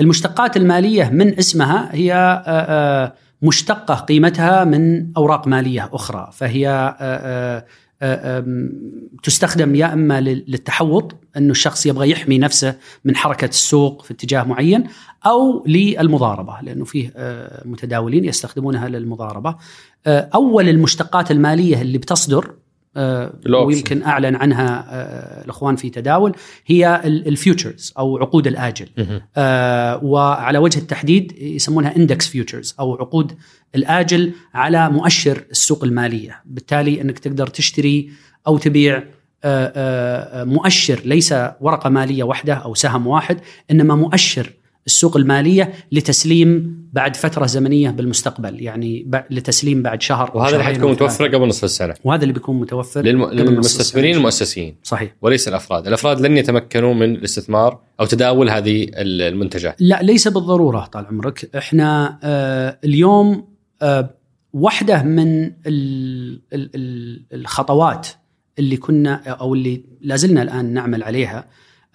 المشتقات المالية من اسمها هي آه آه مشتقة قيمتها من أوراق مالية أخرى فهي تستخدم يا إما للتحوط إنه الشخص يبغى يحمي نفسه من حركة السوق في اتجاه معين أو للمضاربة لأنه فيه متداولين يستخدمونها للمضاربة. أول المشتقات المالية اللي بتصدر ويمكن أعلن عنها الأخوان في تداول هي ال futures أو عقود الآجل. وعلى وجه التحديد يسمونها index futures أو عقود الآجل على مؤشر السوق المالية. بالتالي أنك تقدر تشتري أو تبيع مؤشر ليس ورقة مالية واحدة أو سهم واحد إنما مؤشر السوق المالية لتسليم بعد فترة زمنية بالمستقبل يعني لتسليم بعد شهر وهذا اللي حتكون متوفره قبل نصف السنة. وهذا اللي بيكون متوفر للم... للمستثمرين المؤسسين صحيح. وليس الأفراد. الأفراد لن يتمكنوا من الاستثمار أو تداول هذه المنتجات. لا ليس بالضرورة طال عمرك. إحنا آه اليوم آه واحدة من الخطوات اللي كنا أو اللي لازلنا الآن نعمل عليها.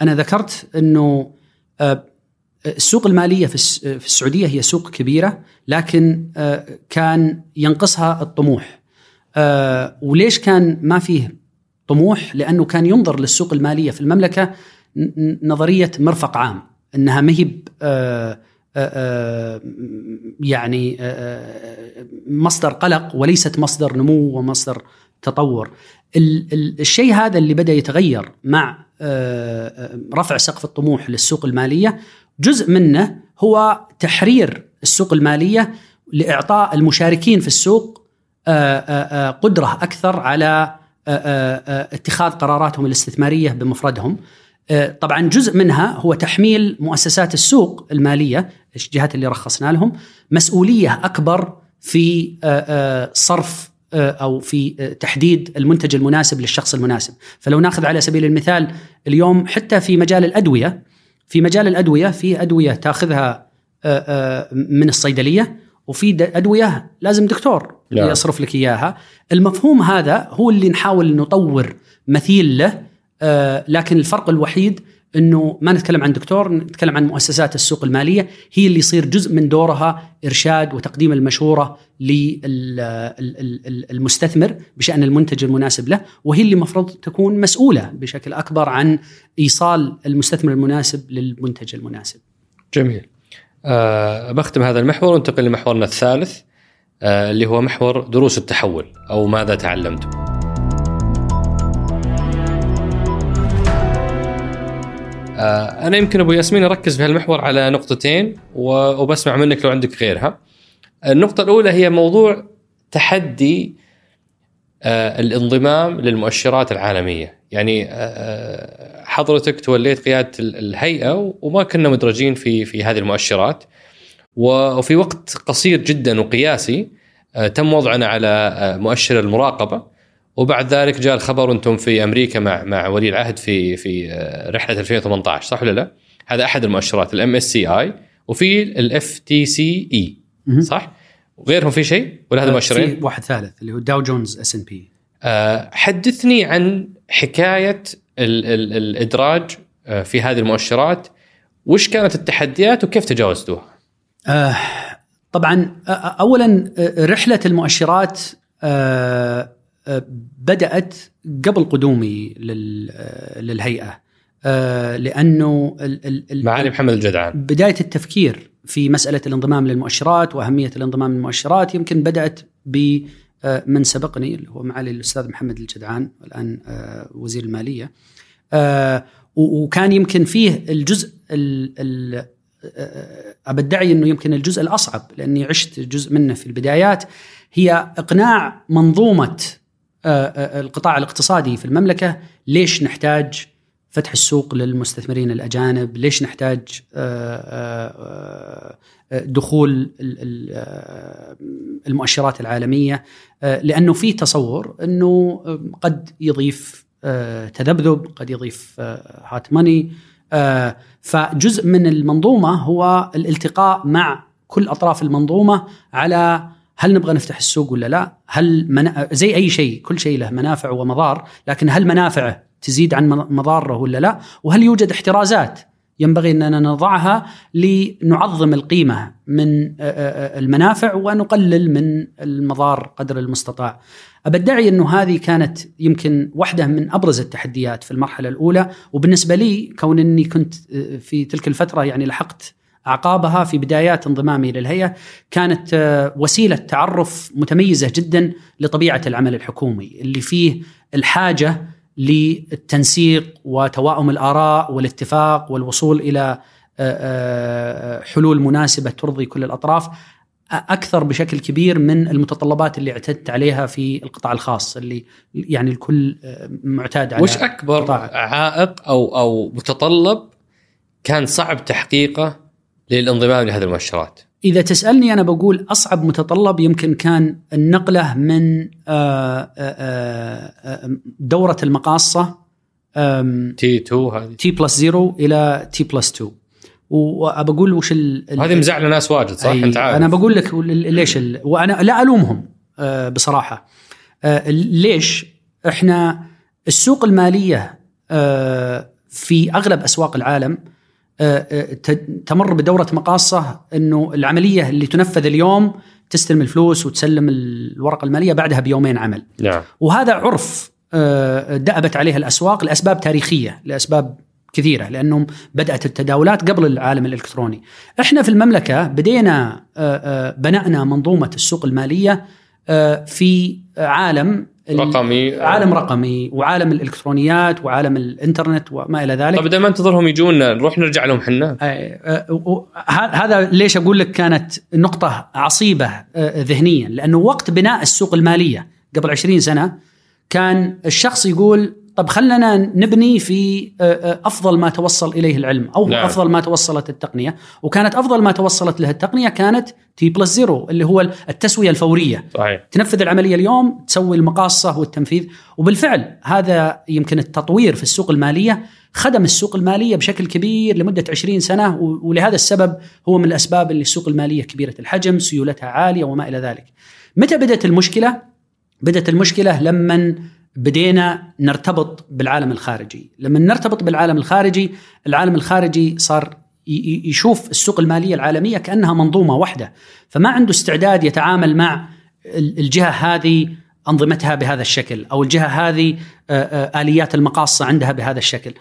أنا ذكرت إنه آه، السوق المالية في السعودية هي سوق كبيرة لكن آه، كان ينقصها الطموح. آه، وليش كان ما فيه طموح؟ لأنه كان ينظر للسوق المالية في المملكة نظرية مرفق عام إنها مهب يعني مصدر قلق وليست مصدر نمو ومصدر تطور. الشيء هذا اللي بدأ يتغير مع رفع سقف الطموح للسوق المالية جزء منه هو تحرير السوق المالية لإعطاء المشاركين في السوق قدرة أكثر على اتخاذ قراراتهم الاستثمارية بمفردهم. طبعا جزء منها هو تحميل مؤسسات السوق المالية الجهات اللي رخصنا لهم مسؤولية أكبر في صرف أو في تحديد المنتج المناسب للشخص المناسب، فلو ناخذ على سبيل المثال اليوم حتى في مجال الأدوية في مجال الأدوية في أدوية تاخذها من الصيدلية وفي أدوية لازم دكتور لا. يصرف لك إياها، المفهوم هذا هو اللي نحاول نطور مثيل له لكن الفرق الوحيد إنه ما نتكلم عن دكتور نتكلم عن مؤسسات السوق المالية هي اللي يصير جزء من دورها إرشاد وتقديم المشورة للمستثمر بشأن المنتج المناسب له وهي اللي المفروض تكون مسؤولة بشكل أكبر عن إيصال المستثمر المناسب للمنتج المناسب. جميل. أه بختم هذا المحور وننتقل لمحورنا الثالث أه اللي هو محور دروس التحول أو ماذا تعلمتم. أنا يمكن أبو ياسمين أركز في هالمحور على نقطتين وبسمع منك لو عندك غيرها. النقطة الأولى هي موضوع تحدي آه، الانضمام للمؤشرات العالمية، يعني آه، حضرتك توليت قيادة الهيئة وما كنا مدرجين في في هذه المؤشرات. وفي وقت قصير جدا وقياسي تم وضعنا على مؤشر المراقبة. وبعد ذلك جاء الخبر أنتم في أمريكا مع مع ولي العهد في في آه، رحلة 2018 صح ولا لا؟ هذا أحد المؤشرات ال MSCI وفي ال FTSE صح؟ وغيرهم في شيء ولا هذا آه، مؤشرين؟ في واحد ثالث اللي هو داو جونز S&P حدثني عن حكاية ال ال الإدراج آه، في هذه المؤشرات وش كانت التحديات وكيف تجاوزتوها؟ آه طبعا اولا رحلة المؤشرات آه بدأت قبل قدومي للهيئة. آه، لأنه معالي محمد الجدعان. بداية التفكير في مسألة الانضمام للمؤشرات وأهمية الانضمام للمؤشرات يمكن بدأت ب آه، من سبقني اللي هو معالي الأستاذ محمد الجدعان والان آه، وزير المالية. وكان يمكن فيه الجزء ابدعي إنه يمكن الجزء الأصعب لأني عشت جزء منه في البدايات. هي إقناع منظومة القطاع الاقتصادي في المملكة ليش نحتاج فتح السوق للمستثمرين الأجانب؟ ليش نحتاج آه، دخول المؤشرات العالمية؟ لأنه في تصور أنه قد يضيف تذبذب، قد يضيف هات ماني فجزء من المنظومة هو الالتقاء مع كل أطراف المنظومة على هل نبغى نفتح السوق ولا لا؟ هل منا... زي أي شيء كل شيء له منافع ومضار، لكن هل منافعه تزيد عن مضاره ولا لا؟ وهل يوجد احترازات ينبغي أننا نضعها لنعظم القيمة من المنافع ونقلل من المضار قدر المستطاع. ابدعي أنه هذه كانت يمكن واحدة من أبرز التحديات في المرحلة الأولى وبالنسبة لي كون أني كنت في تلك الفترة يعني لحقت أعقابها في بدايات انضمامي للهيئة كانت آه، وسيلة تعرف متميزة جدا لطبيعة العمل الحكومي اللي فيه الحاجة للتنسيق وتواؤم الآراء والاتفاق والوصول إلى آه، آه، حلول مناسبة ترضي كل الأطراف أكثر بشكل كبير من المتطلبات اللي اعتدت عليها في القطاع الخاص اللي يعني الكل معتاد على وش أكبر قطاع. عائق أو أو متطلب كان صعب تحقيقه للانضمام لهذه المؤشرات. إذا تسألني أنا بقول أصعب متطلب يمكن كان النقلة من آه، آه، آه، دورة المقاصة T 2 هذه. T plus 0 إلى T plus 2 وبقول وش ال هذه مزعلة ناس واجد صح؟ أنت عارف. أنا بقول لك ليش ال... وأنا لا ألومهم بصراحة. ليش إحنا السوق المالية في أغلب أسواق العالم تمر بدورة مقاصة إنه العملية اللي تنفذ اليوم تستلم الفلوس وتسلم الورقة المالية بعدها بيومين عمل. نعم. وهذا عرف آه، دأبت عليه الأسواق لأسباب تاريخية، لأسباب كثيرة لأنهم بدأت التداولات قبل العالم الإلكتروني. إحنا في المملكة بدينا بنأنا منظومة السوق المالية في عالم رقمي عالم رقمي وعالم الإلكترونيات وعالم الإنترنت وما إلى ذلك. طيب ما ننتظرهم يجونا نروح نرجع لهم إحنا هذا ليش أقول لك كانت نقطة عصيبة ذهنيا؟ لأنه وقت بناء السوق المالية قبل 20 سنة كان الشخص يقول طب خلنا نبني في آه، آه، أفضل ما توصل إليه العلم أو نعم. أفضل ما توصلت التقنية. وكانت أفضل ما توصلت له التقنية كانت T plus zero اللي هو التسوية الفورية. صحيح. تنفذ العملية اليوم تسوي المقاصة والتنفيذ. وبالفعل هذا يمكن التطوير في السوق المالية خدم السوق المالية بشكل كبير لمدة 20 سنة ولهذا السبب هو من الأسباب اللي السوق المالية كبيرة الحجم سيولتها عالية وما إلى ذلك. متى بدأت المشكلة؟ بدأت المشكلة لما بدينا نرتبط بالعالم الخارجي. لما نرتبط بالعالم الخارجي العالم الخارجي صار يشوف السوق المالية العالمية كأنها منظومة واحدة. فما عنده استعداد يتعامل مع الجهة هذه أنظمتها بهذا الشكل أو الجهة هذه آليات المقاصة عندها بهذا الشكل.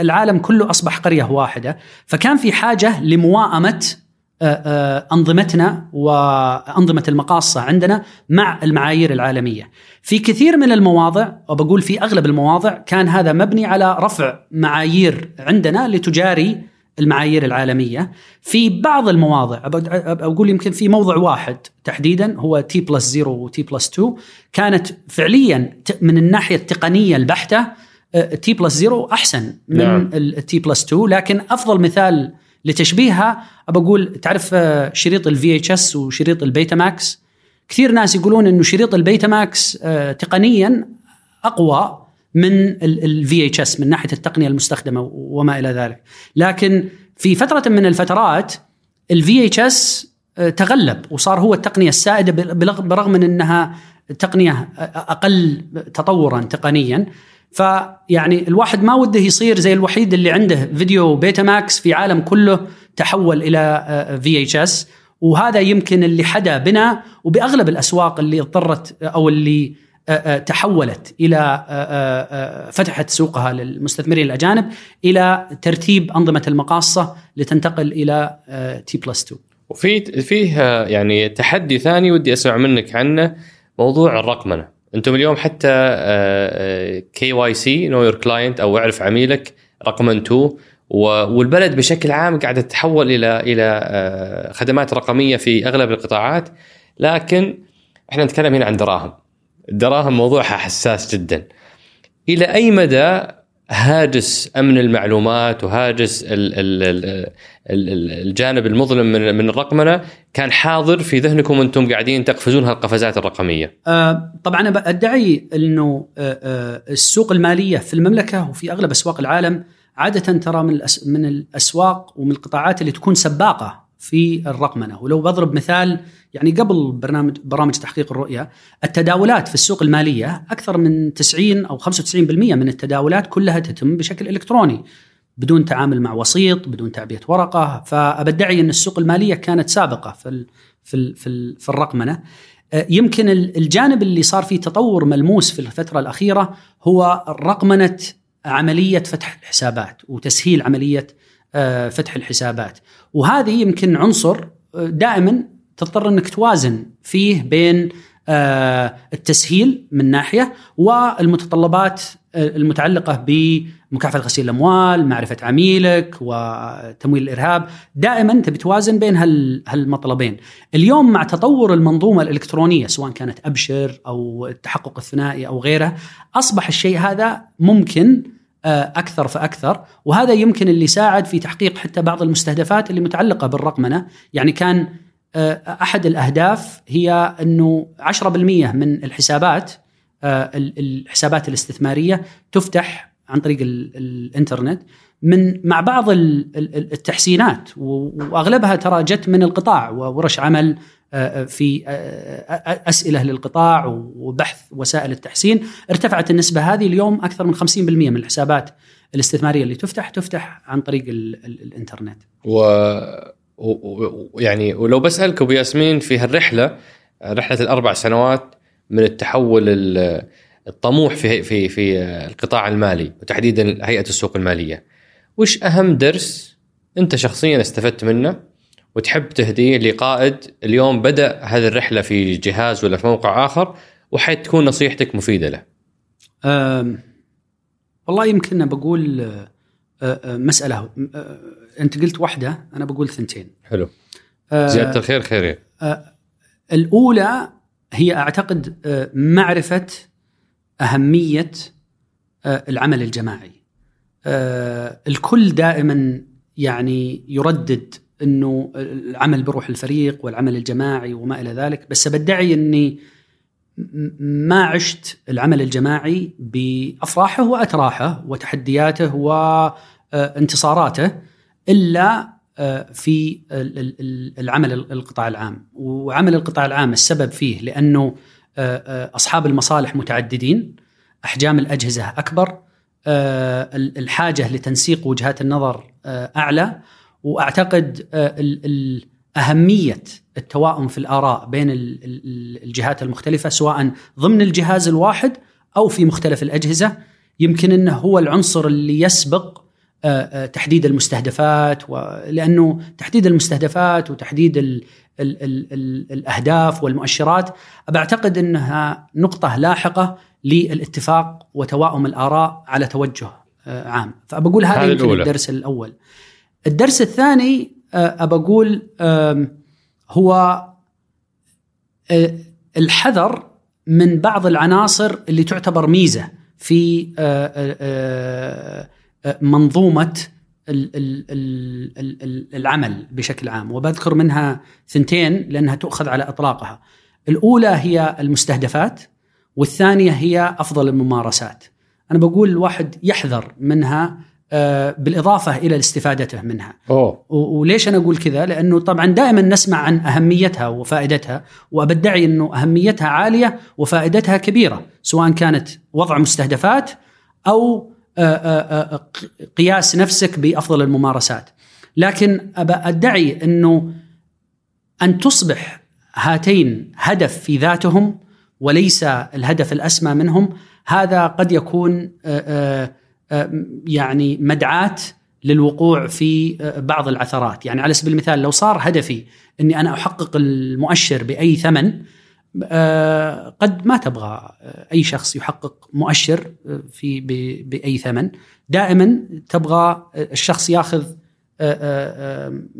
العالم كله أصبح قرية واحدة. فكان في آه، آه، أنظمتنا وأنظمة المقاصة عندنا مع المعايير العالمية. في كثير من المواضع وبقول في أغلب المواضع كان هذا مبني على رفع معايير عندنا لتجاري المعايير العالمية. في بعض المواضع أقول يمكن في موضع واحد تحديدا هو T plus 0 و T plus 2 كانت فعليا من الناحية التقنية البحتة T plus 0 أحسن من. ال T plus 2 لكن أفضل مثال لتشبيهها بقول تعرف آه، شريط ال VHS وشريط ال Betamax كثير ناس يقولون إنه شريط ال Betamax آه، تقنيا أقوى من ال VHS من ناحية التقنية المستخدمة وما إلى ذلك. لكن في فترة من الفترات ال VHS آه، تغلب وصار هو التقنية السائدة برغم من إنها تقنية أقل تطورا تقنيا. فيعني الواحد ما وده يصير زي الوحيد اللي عنده فيديو Betamax في عالم كله تحول إلى VHS وهذا يمكن اللي حدا بنا وبأغلب الأسواق اللي اضطرت أو اللي آه، آه، تحولت إلى آه، فتحت سوقها للمستثمرين الأجانب إلى ترتيب أنظمة المقاصة لتنتقل إلى T plus 2 وفي فيه يعني تحدي ثاني ودي أسمع منك عنه موضوع الرقمنة. أنتم اليوم حتى KYC know your client أو أعرف عميلك رقما 2 والبلد بشكل عام قاعدة تتحول إلى إلى آه، خدمات رقمية في أغلب القطاعات. لكن إحنا نتكلم هنا عن دراهم. الدراهم موضوعها حساس جدا. إلى أي مدى هاجس أمن المعلومات وهاجس الجانب المظلم من من الرقمنة كان حاضر في ذهنكم وأنتم قاعدين تقفزون هالقفزات الرقمية. آه طبعا أنا أدعي إنه آه آه السوق المالية في المملكة وفي أغلب أسواق العالم عادة ترى من من الأسواق ومن القطاعات اللي تكون سباقة في الرقمنة ولو بضرب مثال يعني قبل برنامج برامج تحقيق الرؤية التداولات في السوق المالية أكثر من 90 أو 95% من التداولات كلها تتم بشكل إلكتروني بدون تعامل مع وسيط بدون تعبئة ورقة. فابدعي أن السوق المالية كانت سابقة في ال في ال في, ال في الرقمنة. آه، يمكن الجانب اللي صار فيه تطور ملموس في الفترة الأخيرة هو رقمنة عملية فتح الحسابات وتسهيل عملية آه، فتح الحسابات. وهذه يمكن عنصر آه، دائما تضطر انك توازن فيه بين آه، التسهيل من ناحية والمتطلبات المتعلقة بمكافحة غسيل الأموال، معرفة عميلك وتمويل الإرهاب، دائما تبي توازن بين هالمطلبين. اليوم مع تطور المنظومة الإلكترونية سواء كانت أبشر أو التحقق الثنائي أو غيره، أصبح الشيء هذا ممكن أكثر فأكثر. وهذا يمكن اللي ساعد في تحقيق حتى بعض المستهدفات اللي متعلقة بالرقمنة. يعني كان أحد الأهداف هي أنه 10% من الحسابات الحسابات الاستثمارية تفتح عن طريق الإنترنت من مع بعض التحسينات وأغلبها ترى جت من القطاع وورش عمل في أسئلة للقطاع وبحث وسائل التحسين ارتفعت النسبة هذه اليوم أكثر من 50% من الحسابات الاستثمارية اللي تفتح تفتح عن طريق الإنترنت. و ويعني ولو بسألك أبو ياسمين في هالرحلة رحلة الأربع سنوات من التحول الطموح في في في القطاع المالي وتحديدا هيئة السوق المالية. وش أهم درس أنت شخصيا استفدت منه وتحب تهديه لقائد اليوم بدأ هذه الرحلة في جهاز ولا في موقع آخر وحتكون نصيحتك مفيدة له؟ والله يمكن بقول مسألة أنت قلت واحدة أنا بقول ثنتين. حلو. زيادة الخير خير الأولى هي أعتقد معرفة أهمية العمل الجماعي. الكل دائما يعني يردد إنه العمل بروح الفريق والعمل الجماعي وما إلى ذلك بس بدعي إني ما عشت العمل الجماعي بأفراحه وأتراحه وتحدياته وانتصاراته إلا في العمل القطاع العام. وعمل القطاع العام السبب فيه لأنه أصحاب المصالح متعددين أحجام الأجهزة أكبر الحاجة لتنسيق وجهات النظر أعلى. وأعتقد أهمية التوائم في الآراء بين الجهات المختلفة سواء ضمن الجهاز الواحد أو في مختلف الأجهزة يمكن إنه هو العنصر اللي يسبق تحديد المستهدفات لأنه تحديد المستهدفات وتحديد ال ال ال الأهداف والمؤشرات بعتقد إنها نقطة لاحقة للاتفاق وتوائم الآراء على توجه عام. فبقول هذا يمكن الدرس الأول. الدرس الثاني أقول هو الحذر من بعض العناصر اللي تعتبر ميزة في منظومة العمل بشكل عام وبذكر منها ثنتين لأنها تؤخذ على إطلاقها. الأولى هي المستهدفات والثانية هي أفضل الممارسات. أنا بقول الواحد يحذر منها بالإضافة إلى استفادته منها. أوه. وليش أنا أقول كذا؟ لأنه طبعا دائما نسمع عن أهميتها وفائدتها وابدعي إنه أهميتها عالية وفائدتها كبيرة، سواء كانت وضع مستهدفات أو قياس نفسك بأفضل الممارسات. لكن أدعي أنه أن تصبح هاتين هدف في ذاتهم وليس الهدف الأسمى منهم هذا قد يكون يعني مدعاة للوقوع في بعض العثرات يعني على سبيل المثال لو صار هدفي أني أنا أحقق المؤشر بأي ثمن قد ما تبغى. أي شخص يحقق مؤشر في بأي ثمن. دائما تبغى الشخص ياخذ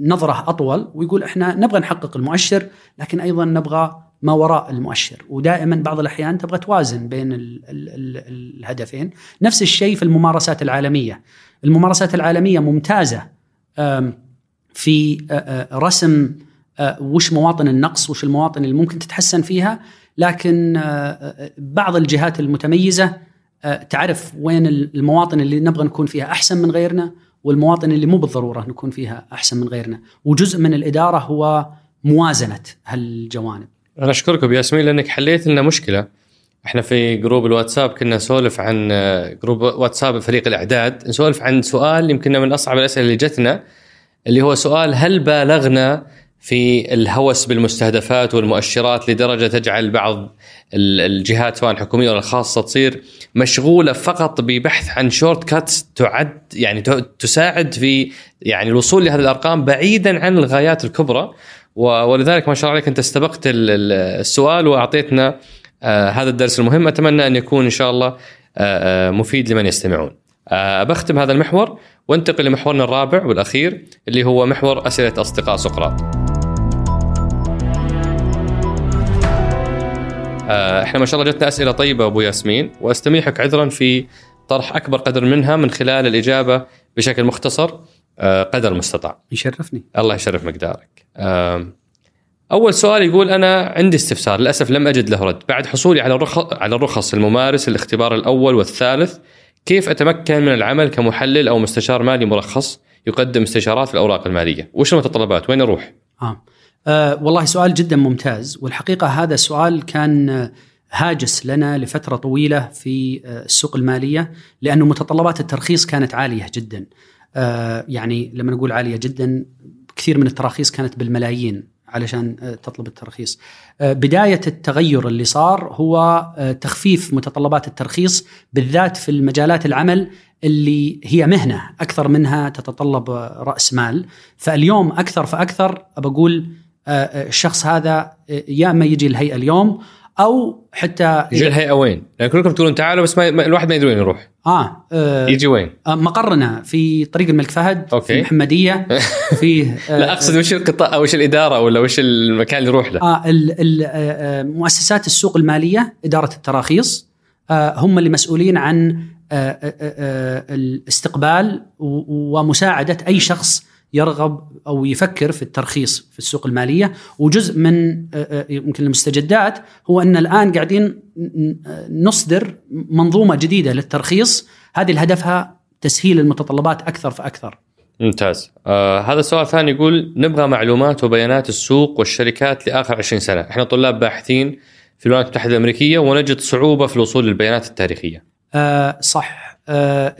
نظرة أطول ويقول إحنا نبغى نحقق المؤشر لكن أيضا نبغى ما وراء المؤشر. ودائما بعض الأحيان تبغى توازن بين ال ال ال الهدفين. نفس الشيء في الممارسات العالمية. الممارسات العالمية ممتازة في رسم وش مواطن النقص وش المواطن اللي ممكن تتحسن فيها. لكن بعض الجهات المتميزة تعرف وين المواطن اللي نبغى نكون فيها أحسن من غيرنا والمواطن اللي مو بالضرورة نكون فيها أحسن من غيرنا. وجزء من الإدارة هو موازنة هالجوانب. أنا اشكرك ابو ياسمين لأنك حليت لنا مشكلة. إحنا في group الواتساب كنا نسولف عن group واتساب فريق الأعداد. نسولف عن سؤال يمكن من أصعب الأسئلة اللي جتنا اللي هو سؤال هل بالغنا في الهوس بالمستهدفات والمؤشرات لدرجة تجعل بعض الجهات سواء الحكوميه ولا الخاصه تصير مشغولة فقط ببحث عن shortcuts تعد يعني تساعد في يعني الوصول لهذه الأرقام بعيدا عن الغايات الكبرى ولذلك ما شاء الله عليك أنت استبقت السؤال وأعطيتنا آه هذا الدرس المهم أتمنى أن يكون إن شاء الله آه مفيد لمن يستمعون. آه بختم هذا المحور وانتقل لمحورنا الرابع والأخير اللي هو محور أسئلة أصدقاء سقراط. إحنا ما شاء الله جتنا أسئلة طيبة أبو ياسمين وأستميحك عذرا في طرح أكبر قدر منها من خلال الإجابة بشكل مختصر آه، قدر المستطاع. يشرفني. الله يشرف مقدارك. أول سؤال يقول أنا عندي استفسار للأسف لم أجد له رد بعد حصولي على الرخص على الرخص الممارس الاختبار الأول والثالث كيف أتمكن من العمل كمحلل أو مستشار مالي مرخص يقدم استشارات في الأوراق المالية وش المتطلبات وين أروح آه. آه والله سؤال جدا ممتاز. والحقيقة هذا السؤال كان هاجس لنا لفترة طويلة في آه، السوق المالية لأنه متطلبات الترخيص كانت عالية جدا. آه يعني لما نقول عالية جدا كثير من التراخيص كانت بالملايين علشان آه، تطلب الترخيص. آه، بداية التغير اللي صار هو آه، تخفيف متطلبات الترخيص بالذات في المجالات العمل اللي هي مهنة أكثر منها تتطلب رأس مال، فاليوم أكثر فأكثر بقول الشخص هذا يا أما يجي الهيئة اليوم أو حتى يجي الهيئة وين؟ يعني كلكم تقولون تعالوا بس ما الواحد ما يدري وين يروح. آه, آه يجي وين؟ آه مقرنا في طريق الملك فهد أوكي. في المحمديه [laughs] في آه لا أقصد وش القطاع أو وش الإدارة ولا وش المكان اللي يروح له؟ آه ال ال آه, آه، مؤسسات السوق المالية إدارة التراخيص آه هم اللي مسؤولين عن آه آه آه الاستقبال ومساعدة أي شخص يرغب أو يفكر في الترخيص في السوق المالية وجزء من آه، آه، يمكن المستجدات هو أن الآن قاعدين نصدر منظومة جديدة للترخيص هذه هدفها تسهيل المتطلبات أكثر فأكثر. ممتاز. آه هذا السؤال الثاني يقول نبغى معلومات وبيانات السوق والشركات لآخر 20 سنة، إحنا طلاب باحثين في الولايات المتحدة الأمريكية ونجد صعوبة في الوصول للبيانات التاريخية. آه صح آه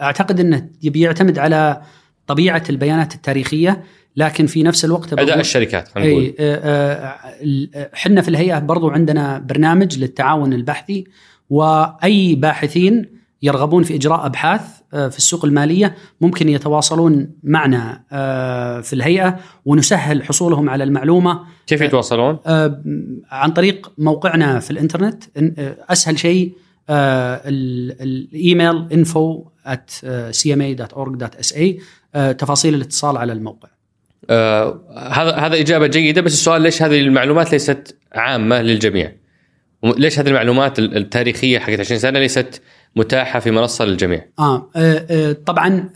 أعتقد أنه يبي يعتمد على طبيعة البيانات التاريخية لكن في نفس الوقت أداء الشركات نقول. إحنا في الهيئة برضو عندنا برنامج للتعاون البحثي وأي باحثين يرغبون في إجراء أبحاث في السوق المالية ممكن يتواصلون معنا في الهيئة ونسهل حصولهم على المعلومة. كيف يتواصلون؟ عن طريق موقعنا في الإنترنت أسهل شيء الإيميل info at cma.org.sa آه، تفاصيل الاتصال على الموقع. آه هذا هذا إجابة جيدة بس السؤال ليش هذه المعلومات ليست عامة للجميع؟ ليش هذه المعلومات التاريخية حقت 20 سنة ليست متاحة في منصة للجميع؟ آه, آه, آه طبعا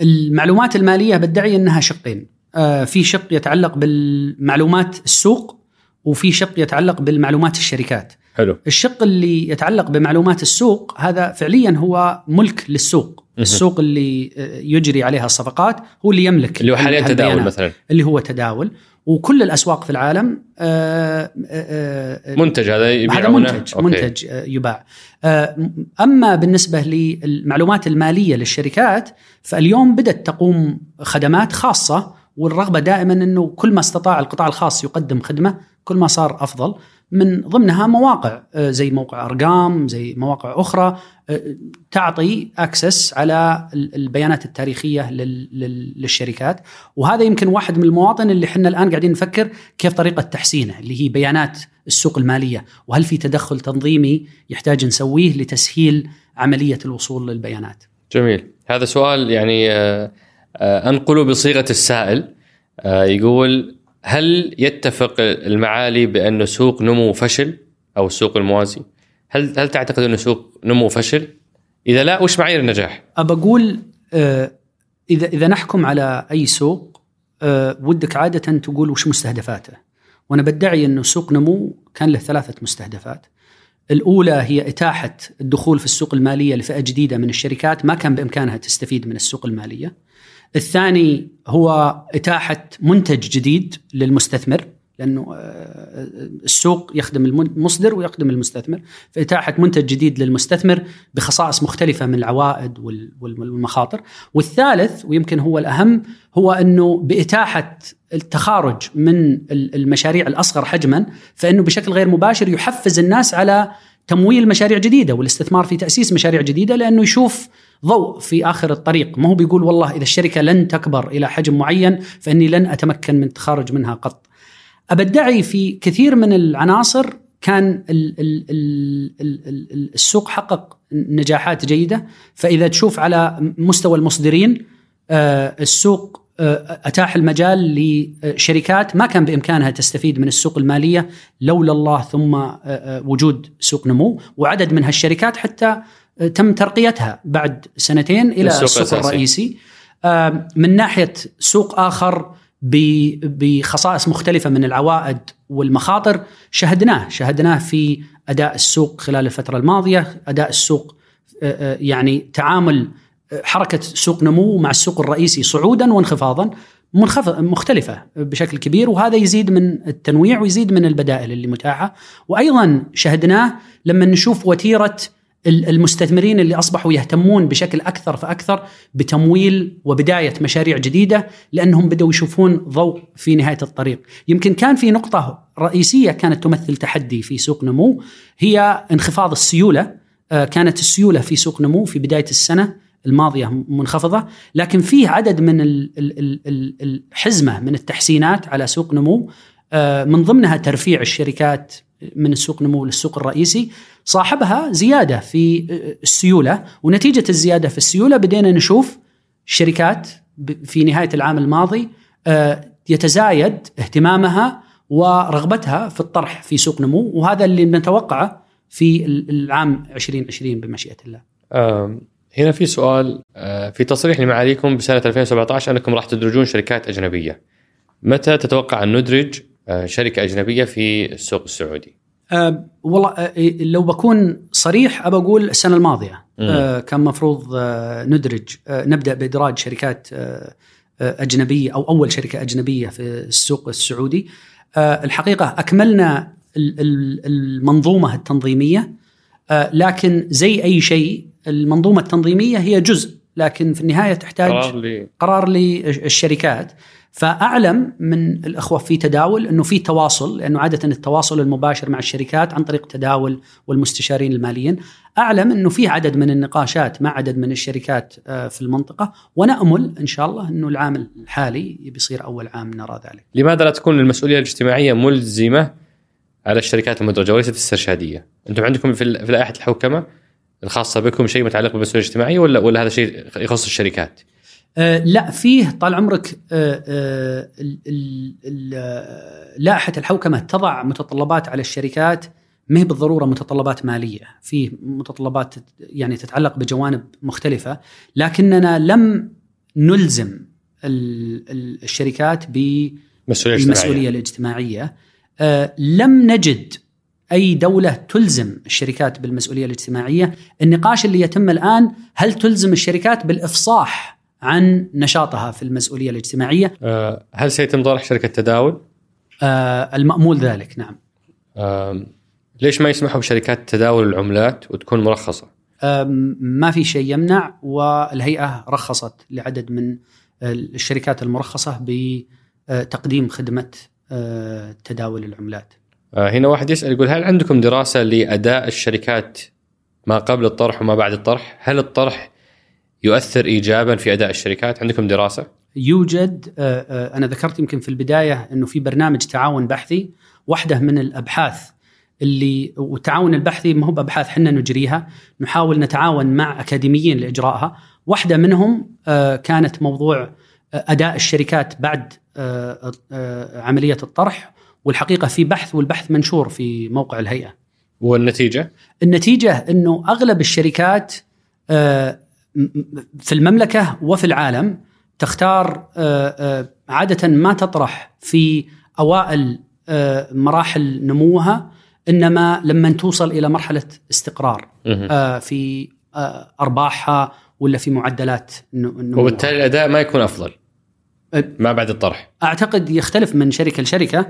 المعلومات المالية بدعي أنها شقين. آه في شق يتعلق بالمعلومات السوق وفي شق يتعلق بالمعلومات الشركات. حلو. الشق اللي يتعلق بمعلومات السوق هذا فعليا هو ملك للسوق. السوق اللي آه، يجري عليها الصفقات هو اللي يملك اللي هو حاليا تداول مثلا. اللي هو تداول. وكل الأسواق في العالم آه، آه، منتج هذا يبيع هذا منتج أوكي. منتج يباع. أما بالنسبة للمعلومات المالية للشركات فاليوم بدأت تقوم خدمات خاصة والرغبة دائما إنه كل ما استطاع القطاع الخاص يقدم خدمة كل ما صار أفضل. من ضمنها مواقع آه، زي موقع أرقام زي مواقع أخرى آه، تعطي أكسس على البيانات التاريخية للشركات. وهذا يمكن واحد من المواطن اللي إحنا الآن قاعدين نفكر كيف طريقة تحسينه اللي هي بيانات السوق المالية. وهل في تدخل تنظيمي يحتاج نسويه لتسهيل عملية الوصول للبيانات. جميل. هذا سؤال يعني آه، انقله بصيغة السائل يقول هل يتفق المعالي بأنه سوق نمو فشل أو السوق الموازي؟ هل هل تعتقد أنه سوق نمو فشل؟ إذا لا وش معايير النجاح؟ أقول آه إذا إذا نحكم على أي سوق آه ودك عادة تقول وش مستهدفاته؟ وأنا بدعي أنه سوق نمو كان له ثلاثة مستهدفات. الأولى هي إتاحة الدخول في السوق المالية لفئة جديدة من الشركات ما كان بإمكانها تستفيد من السوق المالية. الثاني هو إتاحة منتج جديد للمستثمر لأنه آه، السوق يخدم المصدر ويخدم المستثمر. فإتاحة منتج جديد للمستثمر بخصائص مختلفة من العوائد والمخاطر. والثالث ويمكن هو الأهم هو أنه بإتاحة التخارج من المشاريع الأصغر حجما فإنه بشكل غير مباشر يحفز الناس على تمويل مشاريع جديدة والاستثمار في تأسيس مشاريع جديدة لأنه يشوف ضوء في آخر الطريق، ما هو بيقول والله إذا الشركة لن تكبر إلى حجم معين فإني لن أتمكن من التخارج منها قط. ابدعي في كثير من العناصر كان ال ال ال السوق حقق نجاحات جيدة، فإذا تشوف على مستوى المصدرين آه، السوق أتاح المجال لشركات ما كان بإمكانها تستفيد من السوق المالية لولا الله ثم وجود سوق نمو وعدد من هالشركات حتى تم ترقيتها بعد سنتين إلى السوق السوق. الرئيسي من ناحية سوق آخر بخصائص مختلفة من العوائد والمخاطر شهدناه شهدناه في أداء السوق خلال الفترة الماضية أداء السوق يعني تعامل حركة سوق نمو مع السوق الرئيسي صعودا وانخفاضا مختلفة بشكل كبير وهذا يزيد من التنويع ويزيد من البدائل اللي متاحة. وأيضا شهدناه لما نشوف وتيرة ال- المستثمرين اللي أصبحوا يهتمون بشكل أكثر فأكثر بتمويل وبداية مشاريع جديدة لأنهم بدأوا يشوفون ضوء في نهاية الطريق، يمكن كان في نقطة رئيسية كانت تمثل تحدي في سوق نمو هي انخفاض السيولة، آه، كانت السيولة في سوق نمو في بداية السنة الماضية منخفضة، لكن فيه عدد من ال- ال- ال- ال- الحزمة من التحسينات على سوق نمو آه، من ضمنها ترفيع الشركات من السوق نمو للسوق الرئيسي صاحبها زيادة في السيولة ونتيجة الزيادة في السيولة بدينا نشوف شركات ب- في نهاية العام الماضي آه، يتزايد اهتمامها ورغبتها في الطرح في سوق نمو وهذا اللي نتوقعه في ال- العام 2020 بمشيئة الله. هنا في سؤال آه، في تصريح لمعاليكم بسنة 2017 أنكم راح تدرجون شركات أجنبية. متى تتوقع أن ندرج آه، شركة أجنبية في السوق السعودي؟ أه والله أه لو بكون صريح أبى أقول السنة الماضية أه كان مفروض أه ندرج أه نبدأ بإدراج شركات أه آه، أجنبية أو أول شركة أجنبية في السوق السعودي أه الحقيقة أكملنا ال- ال- المنظومة التنظيمية أه لكن زي أي شيء المنظومة التنظيمية هي جزء لكن في النهاية تحتاج قرار لي قرار للشركات فأعلم من الأخوة في تداول إنه في تواصل لأنه عادة التواصل المباشر مع الشركات عن طريق تداول والمستشارين الماليين أعلم إنه في عدد من النقاشات مع عدد من الشركات آه، في المنطقة ونأمل إن شاء الله إنه العام الحالي بيصير أول عام نرى ذلك. لماذا لا تكون المسؤولية الاجتماعية ملزمة على الشركات المدرجة وليست استرشاديه؟ أنتم عندكم في لائحة الحوكمة الخاصة بكم شيء متعلق بالمسؤوليه الاجتماعيه ولا ولا هذا شيء يخص الشركات؟ آه، لا فيه طال عمرك آه، آه، ال- ال- ال- لائحة الحوكمة تضع متطلبات على الشركات ما هي بالضرورة متطلبات مالية، في متطلبات يعني تتعلق بجوانب مختلفة، لكننا لم نلزم ال- ال- الشركات بالمسؤوليه الاجتماعية. آه، لم نجد أي دولة تلزم الشركات بالمسؤولية الاجتماعية، النقاش اللي يتم الآن هل تلزم الشركات بالإفصاح عن نشاطها في المسؤولية الاجتماعية؟ آه، هل سيتم طرح شركة تداول؟ آه، المأمول ذلك نعم. آم، ليش ما يسمحوا بشركات تداول العملات وتكون مرخصة؟ آم، ما في شيء يمنع والهيئة رخصت لعدد من الشركات المرخصة بتقديم خدمة آه، تداول العملات. آه، هنا واحد يسأل يقول هل عندكم دراسة لأداء الشركات ما قبل الطرح وما بعد الطرح؟ هل الطرح يؤثر ايجابا في أداء الشركات؟ عندكم دراسة؟ يوجد آه، آه، أنا ذكرت يمكن في البداية إنه في برنامج تعاون بحثي واحدة من الأبحاث اللي والتعاون البحثي ما هو بأبحاث إحنا نجريها نحاول نتعاون مع أكاديميين لإجرائها واحدة منهم كانت موضوع أداء الشركات بعد عملية الطرح والحقيقة في بحث والبحث منشور في موقع الهيئة والنتيجة؟ النتيجة إنه أغلب الشركات آه، في المملكة وفي العالم تختار آه، آه، عادة ما تطرح في أوائل مراحل نموها إنما لما توصل إلى مرحلة استقرار في أرباحها ولا في معدلات نموها وبالتالي الأداء ما يكون أفضل. ما بعد الطرح. أعتقد يختلف من شركة لشركة.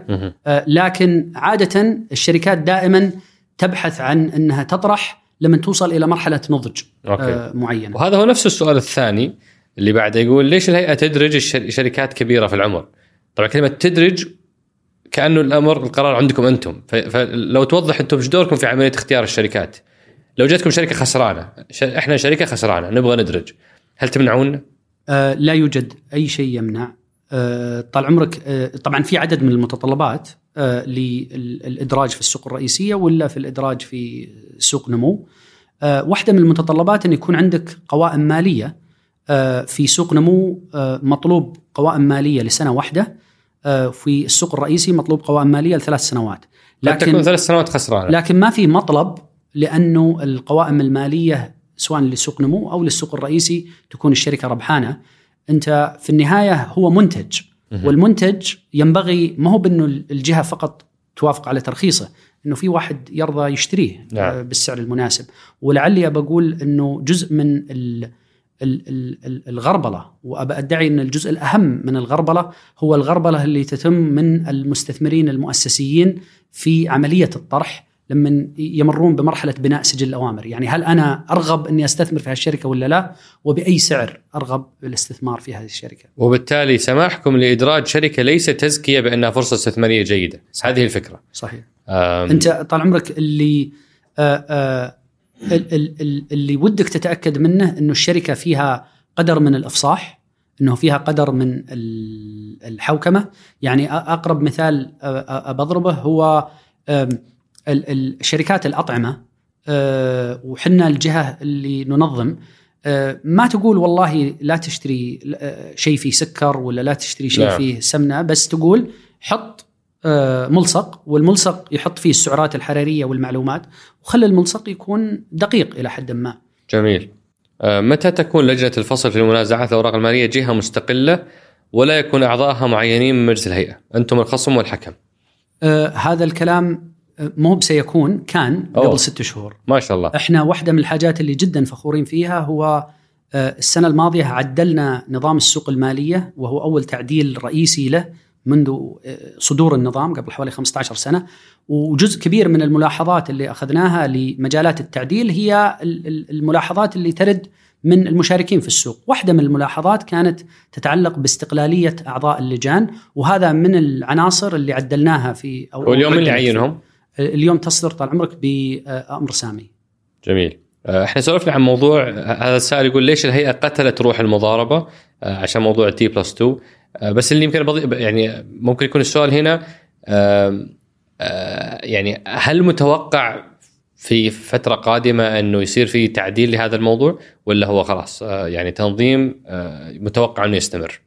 آه، لكن عادة الشركات دائما تبحث عن إنها تطرح لما توصل إلى مرحلة نضج آه، معينة. وهذا هو نفس السؤال الثاني اللي بعده يقول ليش الهيئة تدرج شركات كبيرة في العمر؟ طبعا كلمة تدرج كأنه الأمر القرار عندكم أنتم. فلو توضح أنتم إيش دوركم في عملية اختيار الشركات؟ لو جاتكم شركة خسرانة إحنا شركة خسرانة نبغى ندرج هل تمنعون آه، لا يوجد أي شيء يمنع. آه، طال عمرك آه، طبعا في عدد من المتطلبات آه، للإدراج في السوق الرئيسية ولا في الإدراج في سوق نمو. آه، واحدة من المتطلبات أن يكون عندك قوائم مالية آه، في سوق نمو آه، مطلوب قوائم مالية لسنة واحدة آه، في السوق الرئيسي مطلوب قوائم مالية لثلاث سنوات. لكن تكون ثلاث سنوات خسرانة. لكن ما في مطلب لأنه القوائم المالية سواء لسوق نمو أو للسوق الرئيسي تكون الشركة ربحانة. أنت في النهاية هو منتج. والمنتج ينبغي ما هو بأنه الجهة فقط توافق على ترخيصه إنه في واحد يرضى يشتريه نعم. آه، بالسعر المناسب. ولعلي بقول إنه جزء من ال ال- ال- ال- الغربلة وأبى أدعي إن الجزء الأهم من الغربلة هو الغربلة اللي تتم من المستثمرين المؤسسيين في عملية الطرح. لما يمرون بمرحلة بناء سجل الأوامر، يعني هل أنا أرغب أني أستثمر في هالشركة ولا لا؟ وبأي سعر أرغب بالاستثمار في هذه الشركة؟ وبالتالي سماحكم لإدراج شركة ليس تزكية بأنها فرصة استثمارية جيدة هذه الفكرة صحيح. أم، أنت طال عمرك اللي ال- ال- ال- اللي ودك تتأكد منه إنه الشركة فيها قدر من الإفصاح إنه فيها قدر من ال- الحوكمة يعني أقرب مثال بضربه هو آم، ال- ال- شركات الأطعمة آه، وحنا الجهة اللي ننظم آه، ما تقول والله لا تشتري آه، شيء فيه سكر ولا لا تشتري شيء نعم. فيه سمنة بس تقول حط ملصق والملصق يحط فيه السعرات الحرارية والمعلومات وخلي الملصق يكون دقيق إلى حد ما. جميل متى تكون لجنة الفصل في منازعات الأوراق المالية جهة مستقلة ولا يكون اعضائها معينين من مجلس الهيئة أنتم الخصم والحكم هذا الكلام مو بسيكون كان أوه. قبل ست شهور. ما شاء الله إحنا واحدة من الحاجات اللي جدا فخورين فيها هو آه، السنة الماضية عدلنا نظام السوق المالية وهو أول تعديل رئيسي له منذ آه، صدور النظام قبل حوالي 15 سنة وجزء كبير من الملاحظات اللي أخذناها لمجالات التعديل هي ال- ال- الملاحظات اللي ترد من المشاركين في السوق، واحدة من الملاحظات كانت تتعلق باستقلالية أعضاء اللجان وهذا من العناصر اللي عدلناها في أو واليوم اللي. يعينهم؟ اليوم تصدر طال عمرك بامر سامي. جميل أه، إحنا سولفنا عن موضوع هذا السائل يقول ليش الهيئة قتلت روح المضاربة عشان موضوع T plus 2 أه، بس اللي يمكن بضيف يعني ممكن يكون السؤال هنا يعني هل متوقع في فترة قادمة إنه يصير في تعديل لهذا الموضوع ولا هو خلاص يعني تنظيم متوقع إنه يستمر؟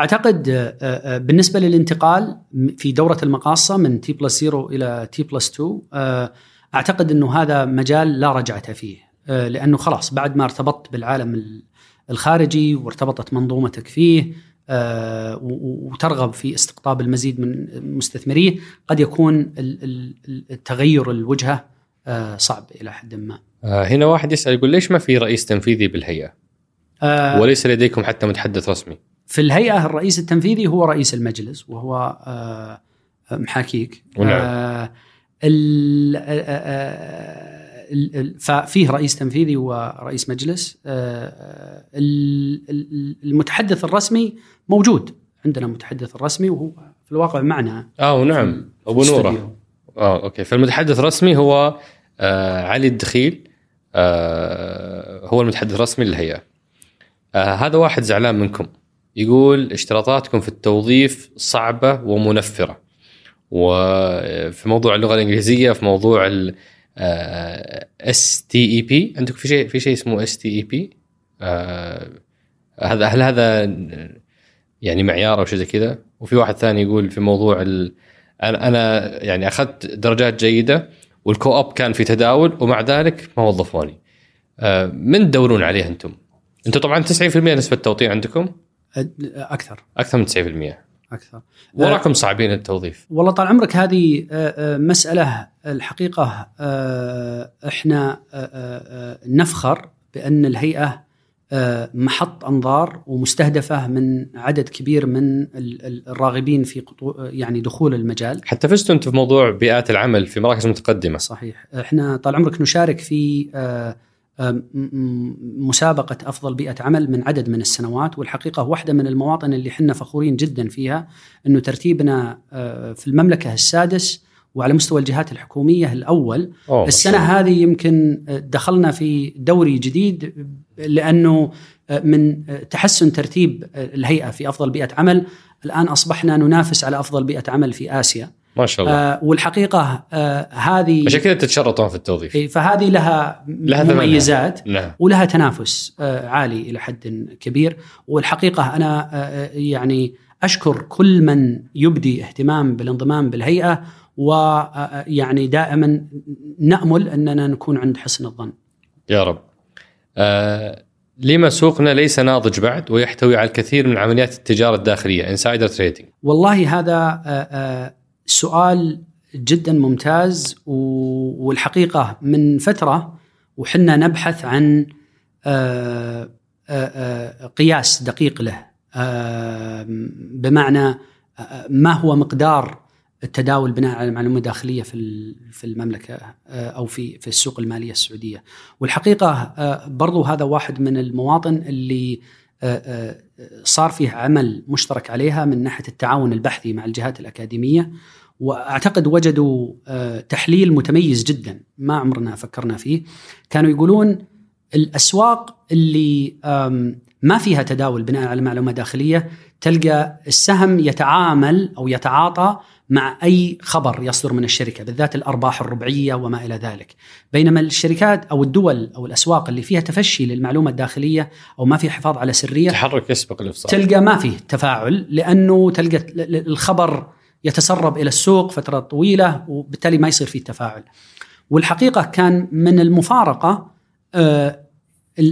أعتقد آه، آه، بالنسبة للانتقال في دورة المقاصة من T plus 0 إلى T plus 2 آه، أعتقد إنه هذا مجال لا رجعة فيه آه، لأنه خلاص بعد ما ارتبطت بالعالم ال- الخارجي وارتبطت منظومتك فيه وترغب في استقطاب المزيد من مستثمريه قد يكون ال- ال- التغير الوجهة صعب إلى حد ما. هنا واحد يسأل يقول ليش ما في رئيس تنفيذي بالهيئة؟ وليس لديكم حتى متحدث رسمي؟ في الهيئة الرئيس التنفيذي هو رئيس المجلس وهو آه، محاكيك. ونعم. آه، آه، آه، ففيه رئيس تنفيذي ورئيس مجلس. آه، ال- ال- المتحدث الرسمي موجود عندنا متحدث الرسمي وهو في الواقع معنا. آه نعم أبو نورة. آه أوكي. فالمتحدث الرسمي هو آه علي الدخيل. آه هو المتحدث الرسمي للهيئة. آه هذا واحد زعلان منكم. يقول اشتراطاتكم في التوظيف صعبة ومنفرة. وفي موضوع اللغة الإنجليزية في موضوع STEP عندكم في شيء في شيء اسمه STEP هذا هل هذا يعني معيار أو شيء زي كذا؟ وفي واحد ثاني يقول في موضوع ال أنا أنا يعني أخذت درجات جيدة وال co-op كان في تداول ومع ذلك ما وظفوني. آه، من تدورون عليه أنتم؟ أنتم طبعا 90% نسبة توطين عندكم. أكثر. أكثر من 90% أكثر. وراكم صعبين التوظيف. والله طال عمرك هذه آه، آه، مسألة الحقيقة آه، إحنا نفخر بأن الهيئة آه، محط أنظار ومستهدفة من عدد كبير من ال- ال- الراغبين في يعني دخول المجال. حتى فزتوا أنتم في موضوع بيئات العمل في مراكز متقدمة. صحيح. إحنا طال عمرك نشارك في مسابقة أفضل بيئة عمل من عدد من السنوات والحقيقة واحدة من المواطن اللي حنا فخورين جدا فيها أنه ترتيبنا آه، في المملكة السادس وعلى مستوى الجهات الحكومية الأول. أوه، السنة الله. هذه يمكن آه، دخلنا في دوري جديد لأنه آه، من تحسن ترتيب الهيئة في أفضل بيئة عمل. الآن أصبحنا ننافس على أفضل بيئة عمل في آسيا. ما شاء الله. آه، والحقيقة آه، هذه عشان كذا تتشرطون في التوظيف. فهذه لها, لها. مميزات نعم. ولها تنافس آه، عالي إلى حد كبير. والحقيقة أنا آه، يعني أشكر كل من يبدي اهتمام بالانضمام بالهيئة ويعني دائما نأمل أننا نكون عند حسن الظن. يا رب. آه لما سوقنا ليس ناضج بعد ويحتوي على الكثير من عمليات التجارة الداخلية insider trading والله هذا آه، آه، سؤال جدا ممتاز والحقيقة من فترة وحنا نبحث عن آه، قياس دقيق له. بمعنى ما هو مقدار التداول بناء على معلومه داخليه في في المملكة آه، أو في في السوق المالية السعودية. والحقيقة آه، برضو هذا واحد من المواطن اللي آه، صار فيه عمل مشترك عليها من ناحية التعاون البحثي مع الجهات الأكاديمية وأعتقد وجدوا تحليل متميز جدا ما عمرنا فكرنا فيه. كانوا يقولون الأسواق اللي ما فيها تداول بناء على معلومة داخلية تلقى السهم يتعامل أو يتعاطى مع أي خبر يصدر من الشركة بالذات الأرباح الربعية وما إلى ذلك. بينما الشركات أو الدول أو الأسواق اللي فيها تفشي للمعلومه الداخلية أو ما في حفاظ على سرية تحرك يسبق الإفصال. تلقى ما فيه تفاعل لأنه تلقى الخبر يتسرب إلى السوق فترة طويلة وبالتالي ما يصير فيه تفاعل والحقيقة كان من المفارقة آه،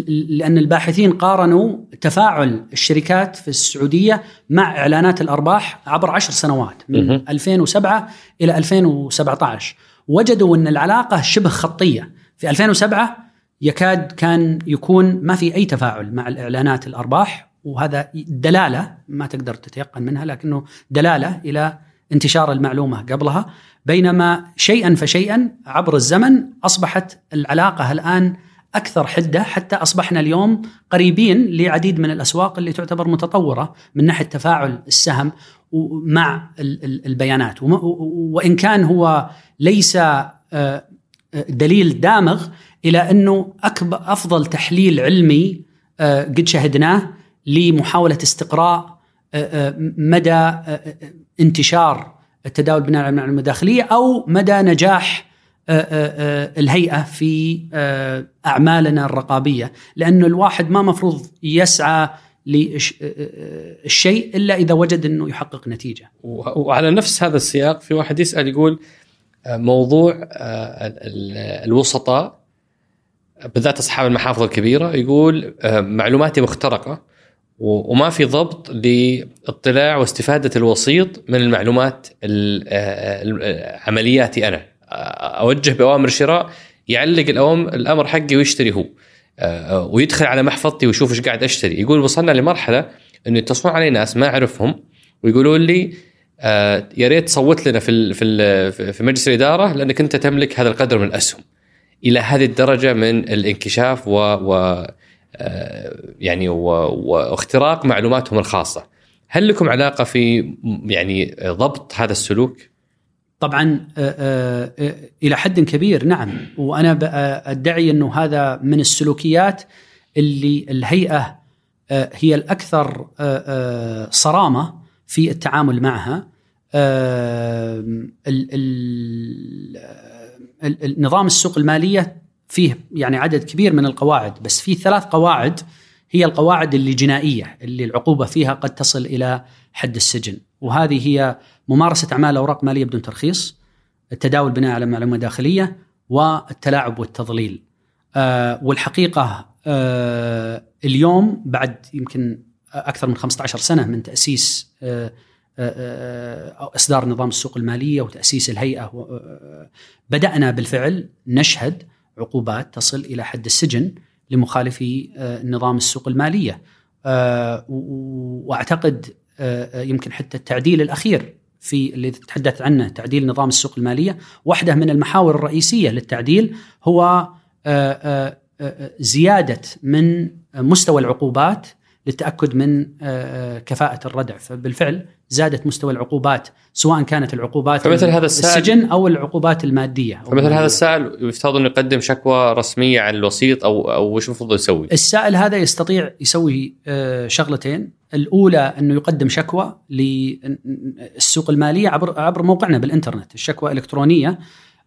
لأن الباحثين قارنوا تفاعل الشركات في السعودية مع إعلانات الأرباح عبر عشر سنوات من 2007 إلى 2017 وجدوا أن العلاقة شبه خطية. في 2007 يكاد كان يكون ما في أي تفاعل مع الإعلانات الأرباح وهذا دلالة ما تقدر تتيقن منها لكنه دلالة إلى انتشار المعلومة قبلها. بينما شيئا فشيئا عبر الزمن أصبحت العلاقة الآن أكثر حدة حتى أصبحنا اليوم قريبين لعديد من الأسواق اللي تعتبر متطورة من ناحية تفاعل السهم مع البيانات. وإن كان هو ليس آه، دليل دامغ إلى أنه اكبر أفضل تحليل علمي آه، قد شهدناه لمحاولة استقراء آه، مدى انتشار التداول بناء على المعلومه الداخلية أو مدى نجاح آه، آه، آه، الهيئة في أعمالنا الرقابية لأنه الواحد ما مفروض يسعى للشيء إلا إذا وجد إنه يحقق نتيجة. وعلى نفس هذا السياق في واحد يسأل يقول موضوع الوسطاء بالذات أصحاب المحافظ الكبيرة يقول معلوماتي مخترقة وما في ضبط لاطلاع واستفادة الوسيط من المعلومات عملياتي أنا أوجه بأوامر شراء يعلق الأوامر الأمر حقي ويشتري هو. آه، ويدخل على محفظتي ويشوف إيش قاعد أشتري. يقول وصلنا لمرحلة إنه يتصلون علي ناس ما أعرفهم ويقولون لي آه، يا ريت تصوت لنا في في في مجلس الإدارة لأنك أنت تملك هذا القدر من الأسهم. إلى هذه الدرجة من الانكشاف و, و آه، يعني واختراق معلوماتهم الخاصة. هل لكم علاقة في يعني ضبط هذا السلوك؟ طبعا آه، آه، آه، إلى حد كبير نعم. وأنا أدعي أنه هذا من السلوكيات اللي الهيئة هي الأكثر صرامة في التعامل معها. النظام السوق المالية فيه يعني عدد كبير من القواعد بس في ثلاث قواعد هي القواعد اللي جنائية اللي العقوبة فيها قد تصل إلى حد السجن. وهذه هي ممارسة أعمال أوراق مالية بدون ترخيص التداول بناء على معلومة داخلية والتلاعب والتضليل. آه والحقيقة آه اليوم بعد يمكن أكثر من 15 سنة من تأسيس آه آه إصدار نظام السوق المالية وتأسيس الهيئة آه، بدأنا بالفعل نشهد عقوبات تصل إلى حد السجن لمخالفي نظام السوق المالية. وأعتقد يمكن حتى التعديل الأخير في اللي تحدث عنه تعديل نظام السوق المالية. واحدة من المحاور الرئيسية للتعديل هو زيادة من مستوى العقوبات للتأكد من كفاءة الردع. فبالفعل زادت مستوى العقوبات سواء كانت العقوبات فمثل هذا السائل السجن أو العقوبات المادية أو فمثل هذا السائل يفترض أنه يقدم شكوى رسمية عن الوسيط أو أو وش المفروض يسوي؟ السائل هذا يستطيع يسوي آه، شغلتين، الأولى أنه يقدم شكوى للسوق المالية عبر عبر موقعنا بالإنترنت، الشكوى الكترونيه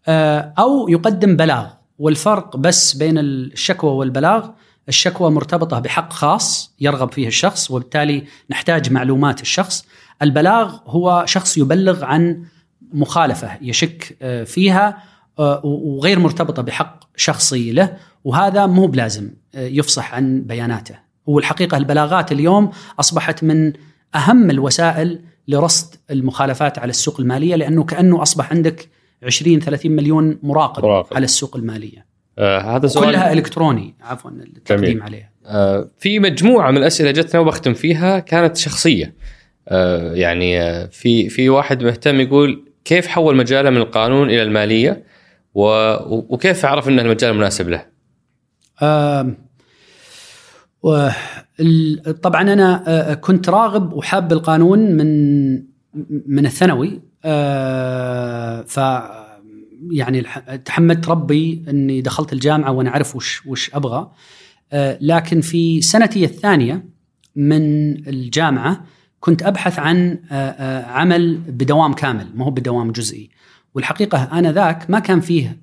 آه، أو يقدم بلاغ. والفرق بس بين الشكوى والبلاغ الشكوى مرتبطة بحق خاص يرغب فيه الشخص وبالتالي نحتاج معلومات الشخص البلاغ هو شخص يبلغ عن مخالفة يشك آه، فيها آه، وغير مرتبطة بحق شخصي له وهذا مو بلازم آه، يفصح عن بياناته والحقيقة البلاغات اليوم أصبحت من أهم الوسائل لرصد المخالفات على السوق المالية لأنه كأنه أصبح عندك 20 30 مليون مراقب, مراقب. على السوق المالية. آه هذا سؤال كلها إلكتروني عفوا التقديم عليها. آه في مجموعة من الأسئلة جتنا وبختم فيها كانت شخصية. آه يعني آه في في واحد مهتم يقول كيف حول مجاله من القانون إلى المالية وكيف عرف ان المجال مناسب له؟ آه طبعا أنا آه، كنت راغب وحاب القانون من من الثانوي آه، ف يعني تحمدت ربي إني دخلت الجامعة وأنا أعرف وش وش أبغى آه، لكن في سنتي الثانية من الجامعة كنت أبحث عن عمل بدوام كامل ما هو بدوام جزئي والحقيقة أنا ذاك ما كان فيه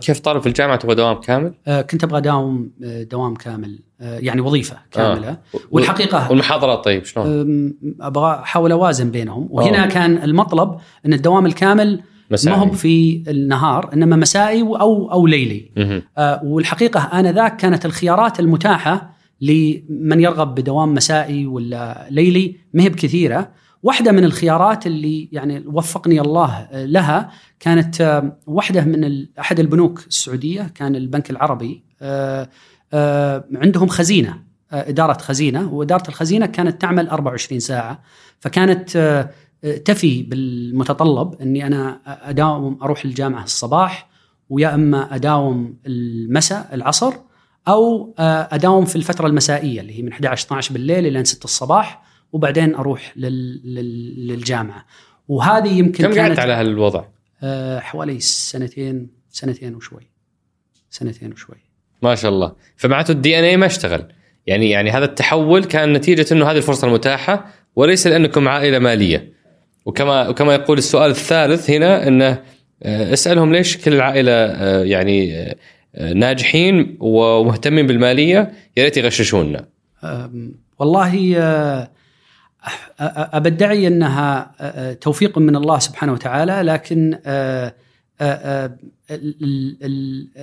كيف طالب في الجامعة تبغى دوام كامل؟ كنت أبغى دوام دوام كامل آه، يعني وظيفة كاملة آه. والحقيقة والمحاضرات طيب شلون؟ أبغى أحاول أوازن بينهم وهنا أوه. كان المطلب إن الدوام الكامل مسائي. ما هو في النهار إنما مسائي أو أو ليلي. آه والحقيقة أنا ذاك كانت الخيارات المتاحة لمن يرغب بدوام مسائي ولا ليلي ما هي بكثيرة. واحدة من الخيارات اللي يعني وفقني الله آه، لها كانت آه، واحدة من أحد البنوك السعودية كان البنك العربي آه، عندهم خزينة إدارة خزينة. وإدارة الخزينة كانت تعمل 24 ساعة. فكانت تفي بالمتطلب أني أنا أداوم أروح الجامعة الصباح ويا أما أداوم المساء العصر أو أداوم في الفترة المسائية اللي هي من 11 12 بالليل إلى 6 الصباح وبعدين أروح للجامعة. وهذه يمكن كم كانت على هالوضع؟ حوالي سنتين سنتين وشوي. سنتين وشوي. ما شاء الله. فمعناته الدي ان اي ما اشتغل. يعني يعني هذا التحول كان نتيجة إنه هذه الفرصة المتاحة وليس لأنكم عائلة مالية. وكما وكما يقول السؤال الثالث هنا إنه آه، اسألهم ليش كل العائلة آه، يعني آه، ناجحين ومهتمين بالمالية يا ريت يغششونا. والله أبدعي أنها توفيق من الله سبحانه وتعالى لكن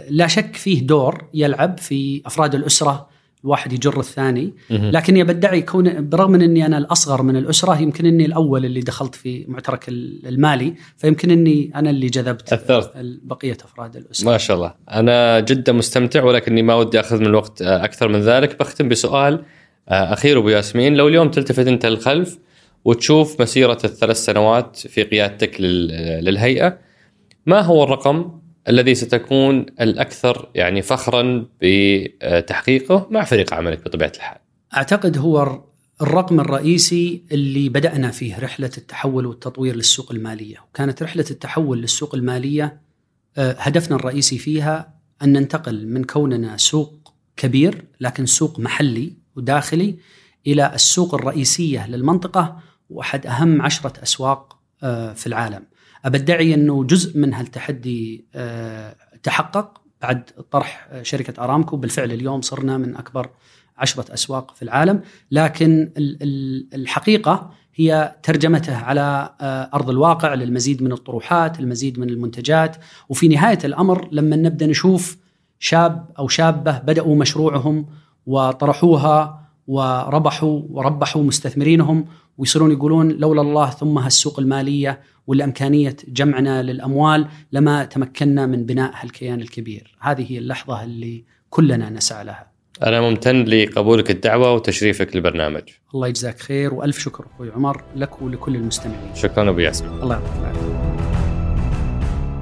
لا شك فيه دور يلعب في أفراد الأسرة الواحد يجر الثاني. لكني بدعي كون برغم من إني أنا الأصغر من الأسرة يمكن إني الأول اللي دخلت في معترك المالي فيمكن إني أنا اللي جذبت أثرت. بقية أفراد الأسرة. ما شاء الله. أنا جدا مستمتع ولكني ما ودي أخذ من الوقت أكثر من ذلك. بختم بسؤال أخير أبو ياسمين. لو اليوم تلتفت أنت للخلف وتشوف مسيرة الثلاث سنوات في قيادتك للهيئة ما هو الرقم الذي ستكون الأكثر يعني فخرا بتحقيقه مع فريق عملك بطبيعة الحال؟ أعتقد هو الرقم الرئيسي اللي بدأنا فيه رحلة التحول والتطوير للسوق المالية، وكانت رحلة التحول للسوق المالية آه، هدفنا الرئيسي فيها أن ننتقل من كوننا سوق كبير لكن سوق محلي وداخلي إلى السوق الرئيسية للمنطقة وأحد أهم عشرة أسواق آه، في العالم. أبدعي أنه جزء من هالتحدي آه، تحقق بعد طرح شركة أرامكو. بالفعل اليوم صرنا من أكبر عشرة أسواق في العالم. لكن الحقيقة هي ترجمته على آه، أرض الواقع للمزيد من الطروحات المزيد من المنتجات. وفي نهاية الأمر لما نبدأ نشوف شاب أو شابة بدأوا مشروعهم وطرحوها وربحوا وربحوا مستثمرينهم ويصيرون يقولون لولا الله ثم هالسوق المالية ولا امكانيه جمعنا للأموال لما تمكنا من بناء هالكيان الكبير، هذه هي اللحظة اللي كلنا نسعى لها. أنا ممتن لقبولك الدعوة وتشريفك للبرنامج. الله يجزاك خير وألف شكر أخوي عمر لك ولكل المستمعين. شكرا أبو ياسمين. الله يعطيك العافية.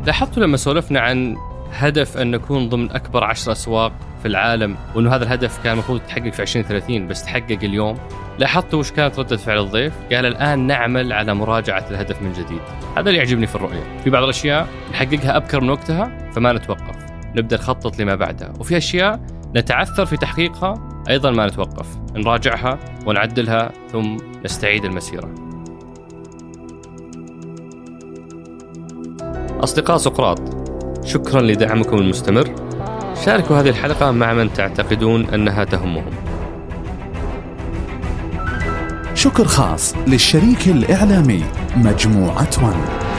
لاحظتوا لما سولفنا عن هدف أن نكون ضمن أكبر عشر أسواق في العالم وإنه هذا الهدف كان المفروض يتحقق في 2030 بس تحقق اليوم. لاحظتوا وش كانت ردة فعل الضيف؟ قال الآن نعمل على مراجعة الهدف من جديد. هذا اللي يعجبني في الرؤية. في بعض الأشياء نحققها أبكر من وقتها فما نتوقف. نبدأ نخطط لما بعدها. وفي أشياء نتعثر في تحقيقها أيضا ما نتوقف. نراجعها ونعدلها ثم نستعيد المسيرة. أصدقاء سقراط شكرا لدعمكم المستمر. شاركوا هذه الحلقة مع من تعتقدون أنها تهمهم. شكر خاص للشريك الإعلامي مجموعة ون.